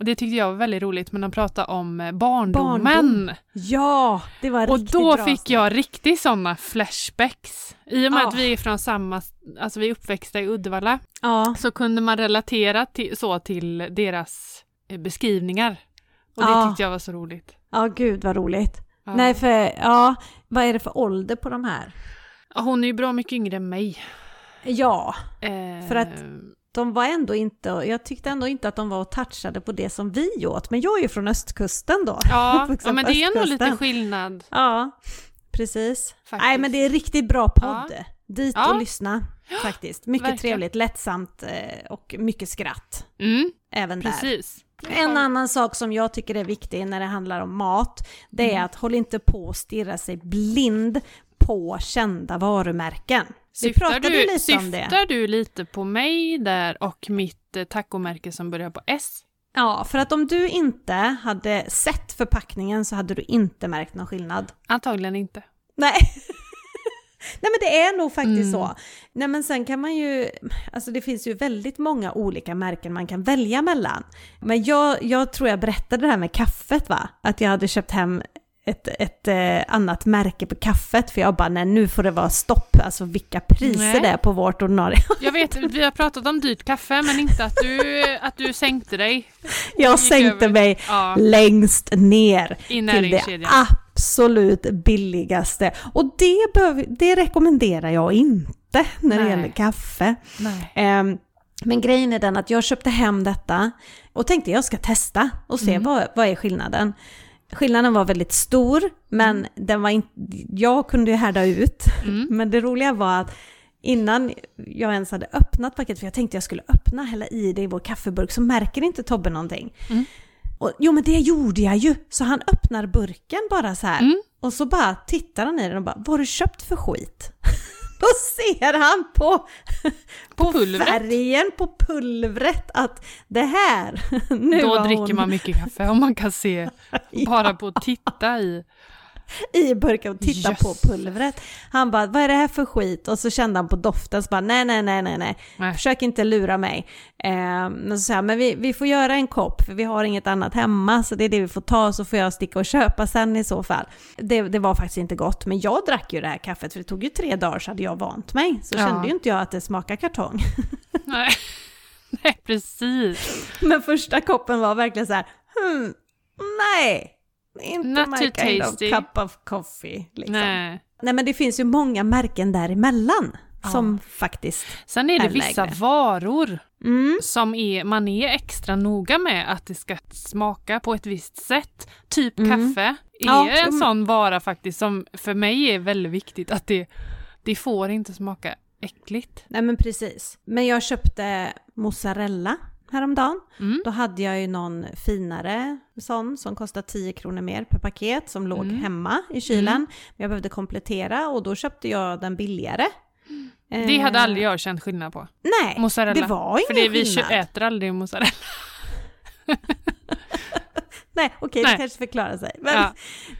det tyckte jag var väldigt roligt, men de pratar om eh, barndomen. Barndom. Ja, det var Och riktigt då bra fick avsnitt. jag riktigt sådana flashbacks. I och med Ja. att vi är från samma, alltså vi är uppväxta i Uddevalla, Ja, så kunde man relatera till, så till deras eh, beskrivningar. Och det Ja. tyckte jag var så roligt. ja gud vad roligt. Nej, för ja, vad är det för ålder på de här? Hon är ju bra mycket yngre än mig. Ja, Eh, För att- de var ändå inte, jag tyckte ändå inte att de var och touchade på det som vi åt, men jag är ju från östkusten då. Ja, ja men det är ändå lite östkusten. skillnad. Ja, precis. Faktiskt. Nej men det är riktigt bra podd. Dit Ja. och lyssna faktiskt. Mycket verkligen. trevligt, lättsamt eh, och mycket skratt. Mm, Även där. precis. En annan sak som jag tycker är viktig när det handlar om mat, det Mm. är att håll inte på och stirra sig blind på kända varumärken. Vi Syftar du, lite syftar du lite på mig där och mitt eh, tacomärke som börjar på S? Ja, för att om du inte hade sett förpackningen så hade du inte märkt någon skillnad. Antagligen inte. Nej. Nej men det är nog faktiskt Mm. så. Nej men sen kan man ju, alltså det finns ju väldigt många olika märken man kan välja mellan. Men jag, jag tror jag berättade det här med kaffet va? Att jag hade köpt hem ett, ett eh, annat märke på kaffet för jag bara nej nu får det vara stopp, alltså vilka priser Nej. det är på vårt ordinarie. Jag vet, vi har pratat om dyrt kaffe men inte att du, att du sänkte dig. Jag sänkte över. mig Ja, längst ner i till det absolut billigaste. Och det, behöver, det rekommenderar jag inte när det Nej. gäller kaffe. Ehm, men grejen är den att jag köpte hem detta och tänkte jag ska testa och se Mm. vad, vad är skillnaden. Skillnaden var väldigt stor, men den var inte, jag kunde ju härda ut. Mm. Men det roliga var att innan jag ens hade öppnat paketet, för jag tänkte jag skulle öppna, hälla i det i vår kaffeburk, så märker inte Tobbe någonting. Mm. Och, jo men det gjorde jag ju! Så han öppnar burken bara så här. Mm. Och så bara tittar han i den och bara, vad har du köpt för skit? Då ser han på, på, pulvret. färgen på pulvret att det här, nu Då dricker hon man mycket kaffe om man kan se bara på att titta i. i burken och titta Yes. på pulvret. Han bara, vad är det här för skit? Och så kände han på doften, så bara, nej, nej, nej, nej, nej, Nej. försök inte lura mig. Eh, men så sa men vi, vi får göra en kopp, för vi har inget annat hemma, så det är det vi får ta, så får jag sticka och köpa sen i så fall. Det, det var faktiskt inte gott, men jag drack ju det här kaffet, för det tog ju tre dagar så hade jag vant mig. Så Ja. kände ju inte jag att det smakade kartong. Nej. Nej, precis. men första koppen var verkligen så här, hmm, nej, inte Not my kind tasty. of cup of coffee. Liksom. Nej. Nej men det finns ju många märken däremellan Ja. som faktiskt... Sen är det Är vissa lägre. varor Mm. som är, man är extra noga med att det ska smaka på ett visst sätt. Typ Mm. kaffe är Ja, en men- sån vara faktiskt som för mig är väldigt viktigt att det, det får inte smaka äckligt. Nej men precis. Men jag köpte mozzarella häromdagen. Mm. Då hade jag ju någon finare sån som kostar 10 kronor mer per paket som låg Mm. hemma i kylen. Men jag behövde komplettera och då köpte jag den billigare. Det Eh, hade aldrig jag känt skillnad på. Nej, Mozzarella. det var ingen För det, vi skillnad. äter aldrig mozzarella. Nej, okej, Nej. det kanske förklarar sig. Men, Ja.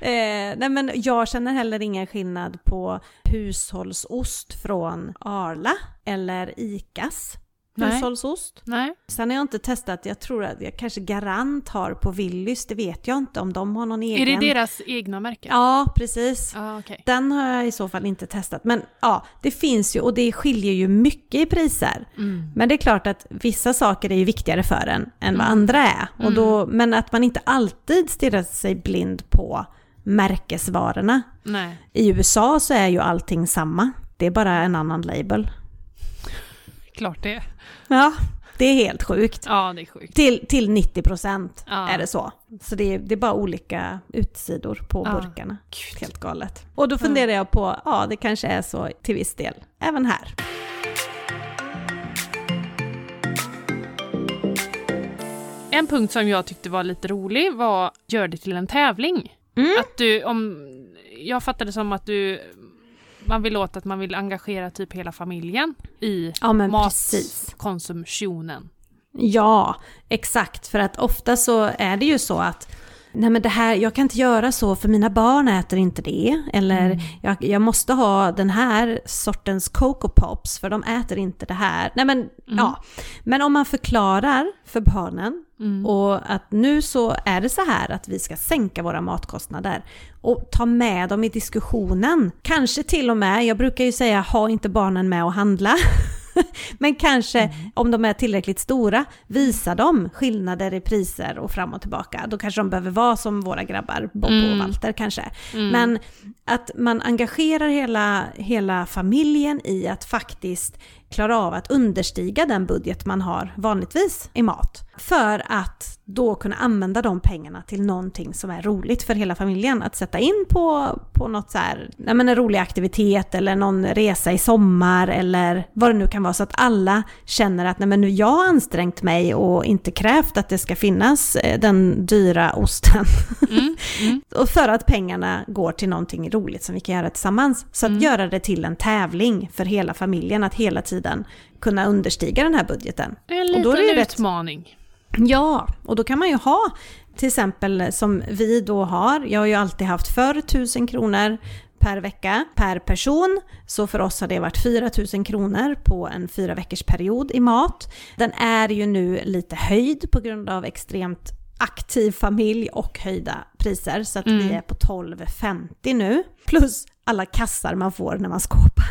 eh, nej, men jag känner heller ingen skillnad på hushållsost från Arla eller Icas Nej. hushållsost. Nej. Sen har jag inte testat, jag tror att jag kanske Garant har på Willys, det vet jag inte om de har någon Är egen. det deras egna märken? Ja, precis. Ja, okej. Den har jag i så fall inte testat. Men ja, det finns ju och det skiljer ju mycket i priser. Mm. Men det är klart att vissa saker är ju viktigare för en än vad Mm. andra är. Och då, Men att man inte alltid stirrar sig blind på märkesvarorna. Nej. I USA så är ju allting samma. Det är bara en annan label. Klart det. Ja, det är helt sjukt. Ja, det är sjukt. Till, till 90 procent Ja. är det så. Så det är, det är bara olika utsidor på Ja. burkarna. Gud. Helt galet. Och då funderar jag på, ja det kanske är så till viss del, även här. En punkt som jag tyckte var lite rolig var gör det till en tävling. Mm. Att du, om, jag fattade som att du, man vill åt att man vill engagera typ hela familjen i Ja matkonsumtionen. Ja, exakt. För att ofta så är det ju så att nej men det här, jag kan inte göra så för mina barn äter inte det. Eller Mm. jag, jag måste ha den här sortens Coco Pops för de äter inte det här. Nej men, Mm. ja. Men om man förklarar för barnen Mm. och att nu så är det så här att vi ska sänka våra matkostnader och ta med dem i diskussionen. Kanske till och med, jag brukar ju säga ha inte barnen med och handla. Men kanske Mm. om de är tillräckligt stora, visa dem skillnader i priser och fram och tillbaka. Då kanske de behöver vara som våra grabbar, Bob och Mm. Walter kanske. Mm. Men att man engagerar hela, hela familjen i att faktiskt klara av att understiga den budget man har vanligtvis i mat. För att då kunna använda de pengarna till någonting som är roligt för hela familjen. Att sätta in på, på något så här, en rolig aktivitet eller någon resa i sommar eller vad det nu kan vara. Så att alla känner att nej men nu jag har ansträngt mig och inte krävt att det ska finnas eh, den dyra osten. Mm. Mm. Och för att pengarna går till någonting roligt som vi kan göra tillsammans. Så att Mm. göra det till en tävling för hela familjen, att hela tiden kunna understiga den här budgeten. En Och då är det liten rätt- utmaning. Ja, och då kan man ju ha till exempel som vi då har, jag har ju alltid haft för 1000 kronor per vecka per person. Så för oss har det varit 4000 kronor på en fyra veckors period i mat. Den är ju nu lite höjd på grund av extremt aktiv familj och höjda priser. Så att vi Mm. är på 12,50 nu. Plus alla kassar man får när man skåpar.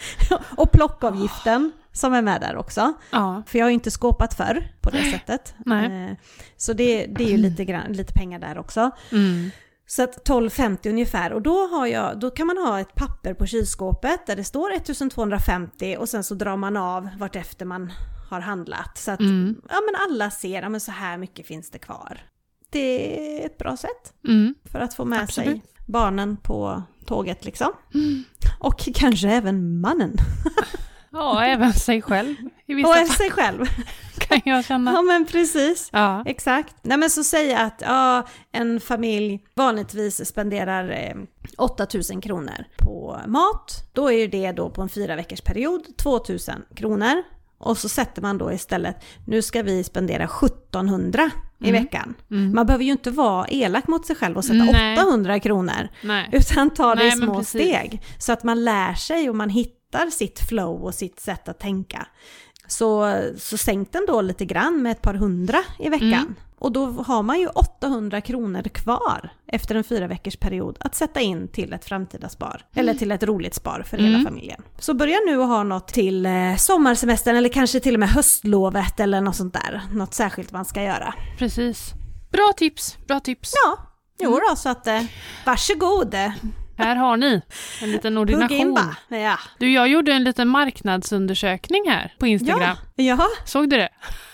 och plockavgiften som är med där också. Ja. För jag har ju inte skåpat förr på det sättet. Nej. Eh, Så det, det är ju lite, grann, lite pengar där också. Mm. Så att 12,50 ungefär. Och då, har jag, då kan man ha ett papper på kylskåpet där det står 1250 och sen så drar man av vartefter man har handlat. Så att Mm. ja, men alla ser, ja men så här mycket finns det kvar. Det är ett bra sätt Mm. för att få med Absolut. sig barnen på tåget liksom. Och kanske även mannen. Ja, även sig själv i vissa Och fall sig själv. kan jag känna. Ja men precis. Ja. Exakt. Nej men så säga att ja, en familj vanligtvis spenderar eh, 8000 kronor på mat. Då är ju det då på en fyra veckors period 2000 kronor. Och så sätter man då istället, nu ska vi spendera 1700 i Mm. veckan. Mm. Man behöver ju inte vara elak mot sig själv och sätta Nej. 800 kronor. Nej. Utan ta det i små steg. Så att man lär sig och man hittar sitt flow och sitt sätt att tänka. Så, så sänk den då lite grann med ett par hundra i veckan. Mm. Och då har man ju 800 kronor kvar efter en fyra veckors period att sätta in till ett framtida spar. Eller till ett roligt spar för hela Mm. familjen. Så börja nu att ha något till eh, sommarsemestern eller kanske till och med höstlovet eller något sånt där. Något särskilt man ska göra. Precis. Bra tips, bra tips. Ja, jo Mm. då så att eh, varsågod. Här har ni en liten ordination. Ja. Du, jag gjorde en liten marknadsundersökning här på Instagram. Ja, Såg du det?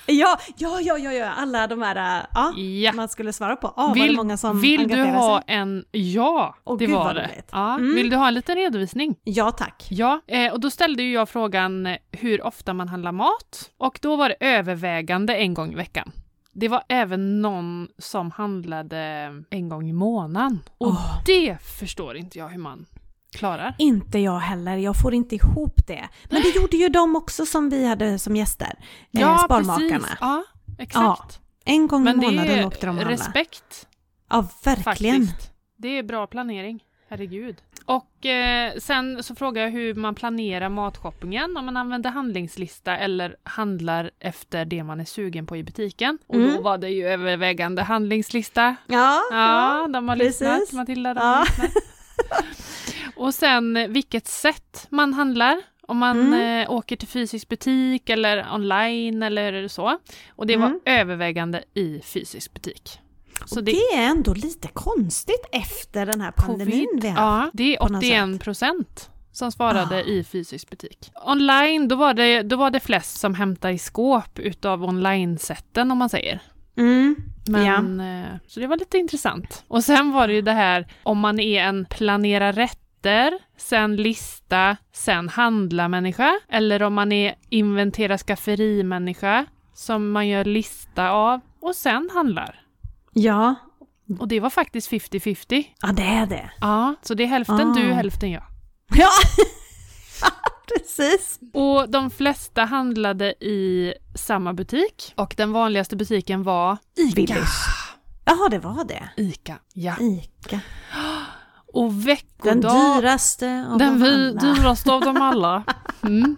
ja, ja, ja, ja, ja, alla de här, äh, ja, Ja. man skulle svara på. Ja, var det Vill, många som vill du ha sig? en... Ja, Åh, det var det. Ja. Mm. Vill du ha en liten redovisning? Ja, tack. Ja, eh, och då ställde ju jag frågan eh, hur ofta man handlar mat och då var det övervägande en gång i veckan. Det var även någon som handlade en gång i månaden. Och Åh. det förstår inte jag hur man klarar. Inte jag heller, jag får inte ihop det. Men det gjorde ju de också som vi hade som gäster. eh, Sparmakarna. precis. Ja, exakt. En gång Men i det månaden åkte de och är handlade. respekt Ja, verkligen. faktiskt. Det är bra planering. Herregud. Och eh, sen så frågar jag hur man planerar matshoppingen, om man använder handlingslista eller handlar efter det man är sugen på i butiken. Och då Mm. var det ju övervägande handlingslista. Ja, Ja, de har precis. lyssnat. Matilda, de har Ja. lyssnat. Och sen eh, vilket sätt man handlar. Om man Mm. eh, åker till fysisk butik eller online eller så. Och det var Mm. övervägande i fysisk butik. Så Och det är ändå lite konstigt efter den här pandemin vi har. Ja, det är på något 81 procent som svarade Ah. i fysisk butik. Online, då var, det, då var det flest som hämtade i skåp utav online-sätten om man säger. Mm. Men, eh, Så det var lite intressant. Och sen var det ju det här om man är en planera rätter, sen lista, sen handla människa. Eller om man är inventera skafferi-människa som man gör lista av och sen handlar. Ja. Och det var faktiskt 50-50. ja, det är det. Ja, så det är hälften Ah. du, hälften jag. Ja, precis. Och de flesta handlade i samma butik och den vanligaste butiken var ICA. Willys. Jaha, det var det. ICA. Ja. Ica. Och Den veckodag... dyraste av Den dem alla. dyraste av dem alla. Mm.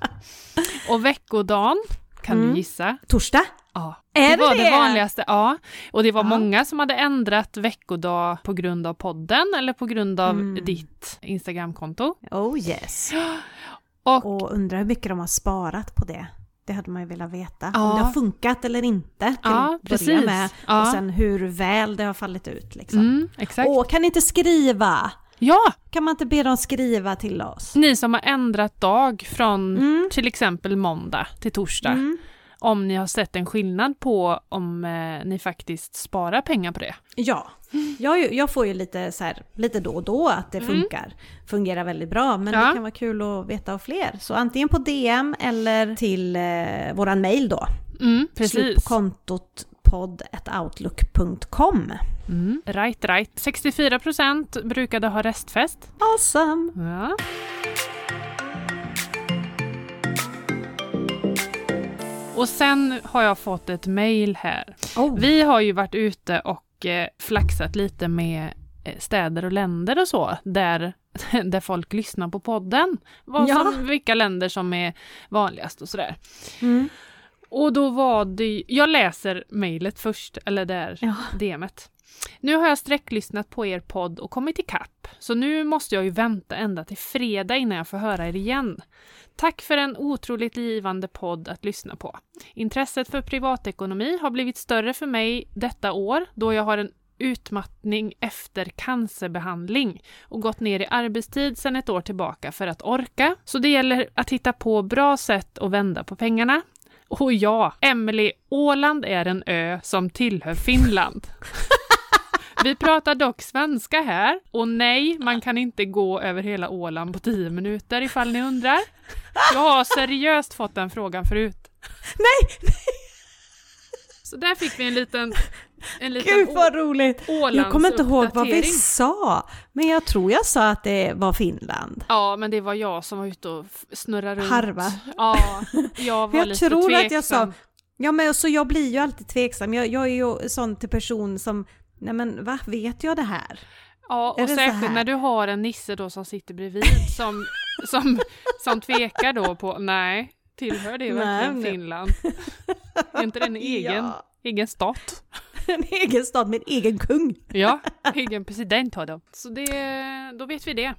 Och veckodagen, kan Mm. du gissa? Torsdag? Ja. Det var det det? vanligaste, ja. Och det var Ja. många som hade ändrat veckodag på grund av podden eller på grund av Mm. ditt Instagramkonto. Oh yes. Och Och undrar hur mycket de har sparat på det. Det hade man ju velat veta. Ja. Om det har funkat eller inte till ja, att börja precis. med. Ja. Och sen hur väl det har fallit ut liksom. mm, exakt. Åh, kan ni inte skriva? Ja, Kan man inte be dem skriva till oss? ni som har ändrat dag från Mm. till exempel måndag till torsdag. Mm. Om ni har sett en skillnad på om eh, ni faktiskt sparar pengar på det. Ja, jag, jag får ju lite, så här, lite då och då att det Mm. funkar. Fungerar väldigt bra, men Ja. det kan vara kul att veta av fler. Så antingen på DM eller till eh, våran mail då. Mm, precis. kontot podd.outlook.com. Mm. Right, right. 64% brukade ha restfest. Awesome! Ja. Och sen har jag fått ett mail här. Oh. Vi har ju varit ute och eh, flaxat lite med eh, städer och länder och så, där, där folk lyssnar på podden. Vad Ja. som, vilka länder som är vanligast och sådär. Mm. Och då var det, jag läser mejlet först, eller där, Ja. DMet. Nu har jag sträcklyssnat på er podd och kommit ikapp, så nu måste jag ju vänta ända till fredag innan jag får höra er igen. Tack för en otroligt givande podd att lyssna på. Intresset för privatekonomi har blivit större för mig detta år då jag har en utmattning efter cancerbehandling och gått ner i arbetstid sedan ett år tillbaka för att orka. Så det gäller att hitta på bra sätt att vända på pengarna. Och ja, Emelie, Åland är en ö som tillhör Finland. Vi pratar dock svenska här och nej, man kan inte gå över hela Åland på tio minuter ifall ni undrar. Jag har seriöst fått den frågan förut. Nej! Så där fick vi en liten, en liten Gud vad roligt! Ålands Jag kommer inte ihåg vad vi sa, men jag tror jag sa att det var Finland. Ja, men det var jag som var ute och snurrade runt. Harva. Ja, jag var Jag lite tror tveksam. att jag sa, ja men så jag blir ju alltid tveksam, jag, jag är ju sån till person som, nej men va, vet jag det här? Ja, och särskilt när du har en nisse då som sitter bredvid som, som, som tvekar då på, nej, tillhör det verkligen Nej, Finland? Är inte det en egen, Ja. egen stat? En egen stad med en egen kung. Ja, egen president har de. Så det, då vet vi det.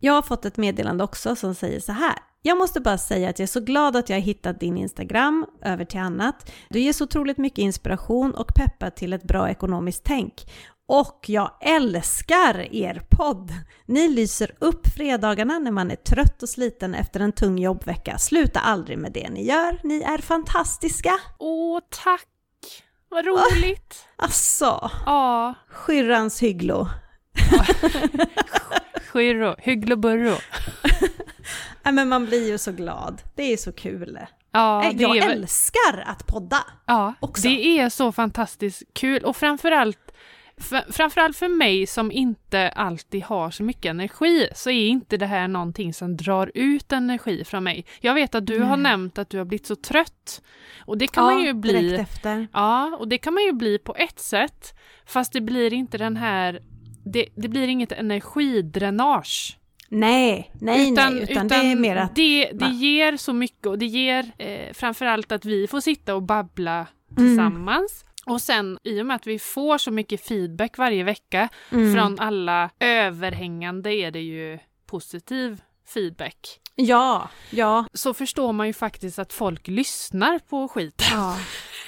Jag har fått ett meddelande också som säger så här. Jag måste bara säga att jag är så glad att jag har hittat din Instagram över till annat. Du ger så otroligt mycket inspiration och peppar till ett bra ekonomiskt tänk. Och jag älskar er podd! Ni lyser upp fredagarna när man är trött och sliten efter en tung jobbvecka. Sluta aldrig med det ni gör. Ni är fantastiska! Åh, tack! Vad roligt! Alltså, Ja, Skyrrans hygglo. Skyrro, Hygglo Burro. Nej men man blir ju så glad. Det är så kul. Ja, det jag är älskar att podda. Ja, också. det är så fantastiskt kul och framförallt för, framförallt för mig som inte alltid har så mycket energi så är inte det här någonting som drar ut energi från mig. Jag vet att du har Nej. nämnt att du har blivit så trött och det kan man ju bli. direkt efter. Ja, och det kan man ju bli på ett sätt fast det blir inte den här det, det blir inget energidränage. Nej, nej, nej, utan, det är mer att... det, det ger så mycket och det ger eh, framförallt att vi får sitta och babbla Mm. tillsammans. Och sen i och med att vi får så mycket feedback varje vecka Mm. från alla överhängande är det ju positiv feedback. Ja, ja, Så förstår man ju faktiskt att folk lyssnar på skit. ja.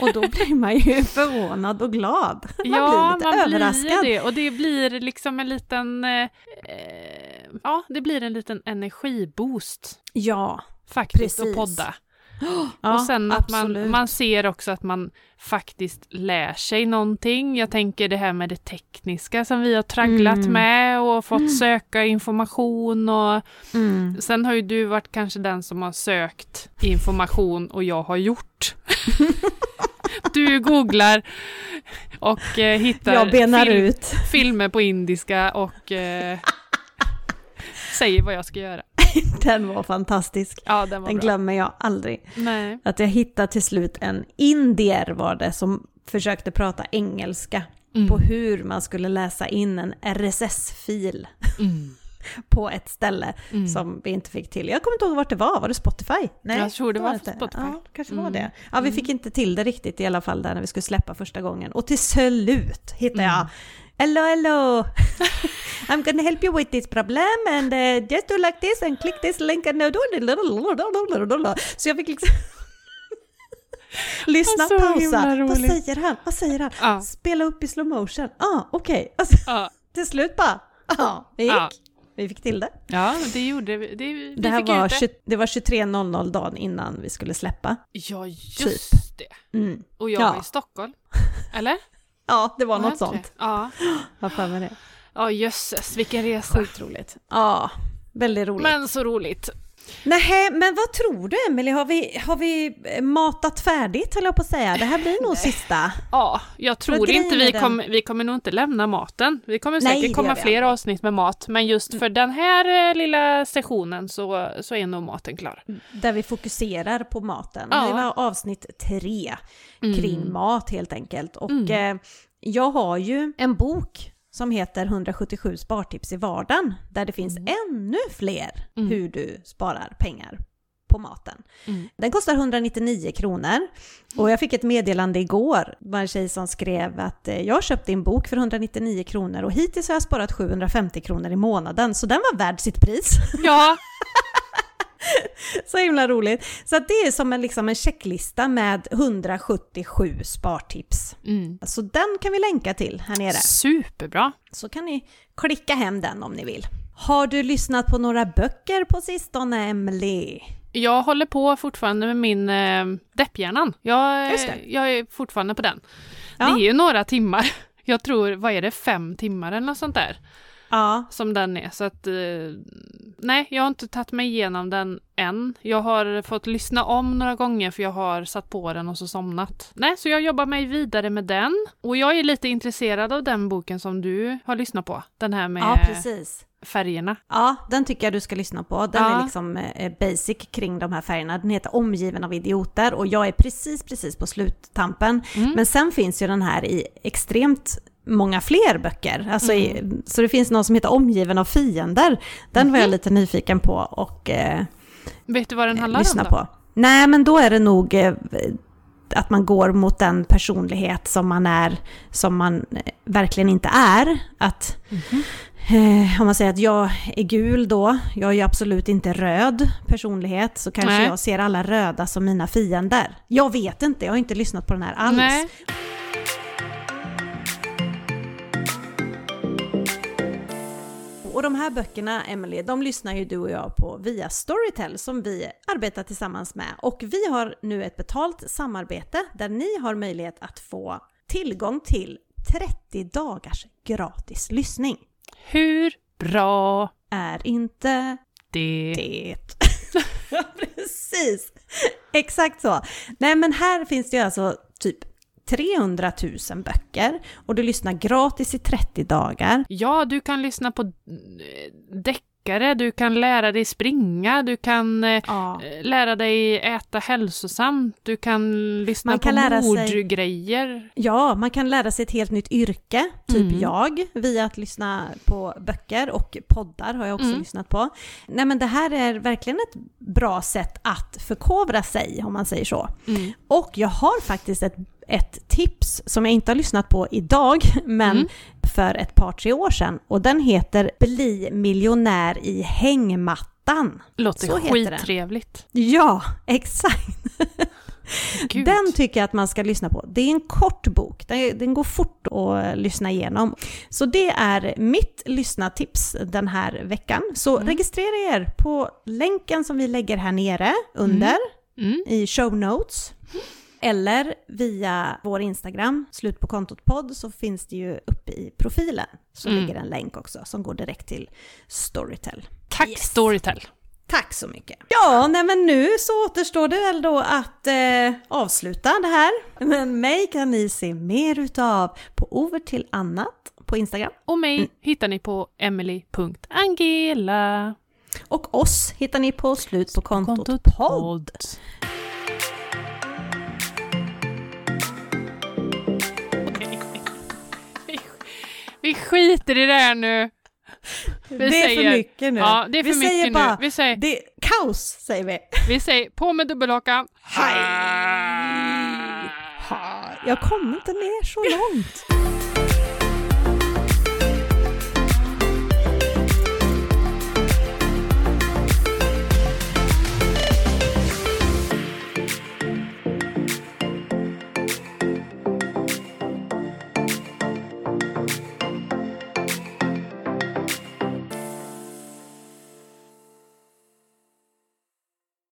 Och då blir man ju förvånad och glad. Man ja, blir lite man överraskad. blir det och det blir liksom en liten, eh, eh, ja det blir en liten energiboost Ja, faktiskt Precis. att podda. ja och sen att man, absolut. man ser också att man faktiskt lär sig någonting. Jag tänker det här med det tekniska som vi har tragglat Mm. med och fått söka information och Mm. sen har ju du varit kanske den som har sökt information och jag har gjort. du googlar och eh, hittar film- filmer på indiska och eh, säger vad jag ska göra. Den var fantastisk. Ja, den var Den bra. glömmer jag aldrig. Nej. Att jag hittade till slut en indier var det som försökte prata engelska. Mm. på hur man skulle läsa in en RSS-fil Mm. på ett ställe Mm. som vi inte fick till. Jag kommer inte ihåg vart det var, var det Spotify? Nej, Jag tror det var inte. Spotify. Ja, kanske var Mm. det. Ja, vi fick inte till det riktigt i alla fall där när vi skulle släppa första gången. Och till slut hittade jag Mm. Hello, hello! I'm gonna help you with this problem and uh, just do like this and click this link and do Så jag fick liksom lyssna, Så pausa. Vad säger han? Vad säger han? Ja. Spela upp i slow motion. Ah, okej. Alltså, Ja. till slut bara, ja, det gick. Ja. Vi fick till det. ja, det gjorde vi. Det, vi Det här var, ut det. 20, det var 23.00 dagen innan vi skulle släppa. Ja, just Typ. det. Mm. Och jag Ja. var i Stockholm. Eller? Ja, det var Var något sånt. Ja. Vad för mig det. Ja, jösses, vilken resa. Sjukt roligt. Ja, väldigt roligt. Men så roligt. Nej, men vad tror du Emelie? Har vi, har vi matat färdigt höll jag på att säga? Det här blir nog sista. Ja, jag tror inte vi kommer, vi kommer nog inte lämna maten. Vi kommer Nej, säkert det komma fler avsnitt med mat, men just för den här eh, lilla sessionen så, så är nog maten klar. Där vi fokuserar på maten. Ja. Det var avsnitt tre kring Mm. mat helt enkelt. Och Mm. eh, jag har ju en bok som heter 177 spartips i vardagen. Där det finns ännu fler Mm. hur du sparar pengar på maten. Mm. Den kostar 199 kronor. Och jag fick ett meddelande igår. Det var en tjej som skrev att eh, jag har köpt din bok för 199 kronor och hittills har jag sparat 750 kronor i månaden. Så den var värd sitt pris. Ja, Så himla roligt. Så det är som en, liksom en checklista med 177 spartips. mm. Så den kan vi länka till här nere. superbra. Så kan ni klicka hem den om ni vill. Har du lyssnat på några böcker på sistone, Emily? Jag håller på fortfarande med min eh, depphjärnan. Jag, jag är fortfarande på den. Ja. Det är ju några timmar. Jag tror, vad är det, fem timmar eller något sånt där Ja. som den är. Så att, eh, nej, jag har inte tagit mig igenom den än. Jag har fått lyssna om några gånger för jag har satt på den och så somnat. Nej, så jag jobbar mig vidare med den. Och jag är lite intresserad av den boken som du har lyssnat på. Den här med ja, precis. färgerna. Ja, den tycker jag du ska lyssna på. Den Ja. är liksom eh, basic kring de här färgerna. Den heter Omgiven av idioter och jag är precis, precis på sluttampen. Mm. Men sen finns ju den här i extremt många fler böcker. Alltså i, så det finns någon som heter Omgiven av fiender. Den var jag lite nyfiken på och eh, Vet du vad den handlar lyssna om då? på. Nej, men då är det nog eh, att man går mot den personlighet som man är, som man eh, verkligen inte är. Att eh, om man säger att jag är gul då, jag är ju absolut inte röd personlighet, så kanske Nej. jag ser alla röda som mina fiender. Jag vet inte, jag har inte lyssnat på den här alls. Nej. Och de här böckerna, Emily, de lyssnar ju du och jag på via Storytel som vi arbetar tillsammans med. Och vi har nu ett betalt samarbete där ni har möjlighet att få tillgång till 30 dagars gratis lyssning. Hur bra Är inte det... det? Precis! Exakt så. Nej men här finns det ju alltså typ 300 000 böcker och du lyssnar gratis i 30 dagar. Ja, du kan lyssna på eh, däck deckare, du kan lära dig springa, du kan eh, Ja. lära dig äta hälsosamt, du kan lyssna Man kan på lära sig- mordgrejer. Ja, man kan lära sig ett helt nytt yrke, typ Mm. jag, via att lyssna på böcker och poddar har jag också Mm. lyssnat på. Nej men det här är verkligen ett bra sätt att förkovra sig, om man säger så. Mm. Och jag har faktiskt ett, ett tips som jag inte har lyssnat på idag, men Mm. För ett par, tre år sedan. Och den heter Bli miljonär i hängmattan. Låter Så heter den. skittrevligt. Ja, exakt. Gud. Den tycker jag att man ska lyssna på. Det är en kort bok, den, den går fort att lyssna igenom. Så det är mitt lyssnatips den här veckan. Så Mm. registrera er på länken som vi lägger här nere under Mm. i show notes. Eller via vår Instagram, slut på kontot podd, så finns det ju uppe i profilen. Så Mm. ligger en länk också som går direkt till Storytel. Tack Yes. Storytel. Tack så mycket. Ja, nej men nu så återstår det väl då att eh, avsluta det här. Men mig kan ni se mer utav på Over till annat på Instagram. Och mig Mm. hittar ni på emily.angela. Och oss hittar ni på slut på kontot, Kontot podd. Vi skiter i det här nu. Vi det är säger- för mycket nu. Ja, det är för vi mycket säger nu. bara, Vi säger- det är kaos säger vi. Vi säger på med dubbelhakan. Hej! Jag kommer inte ner så långt.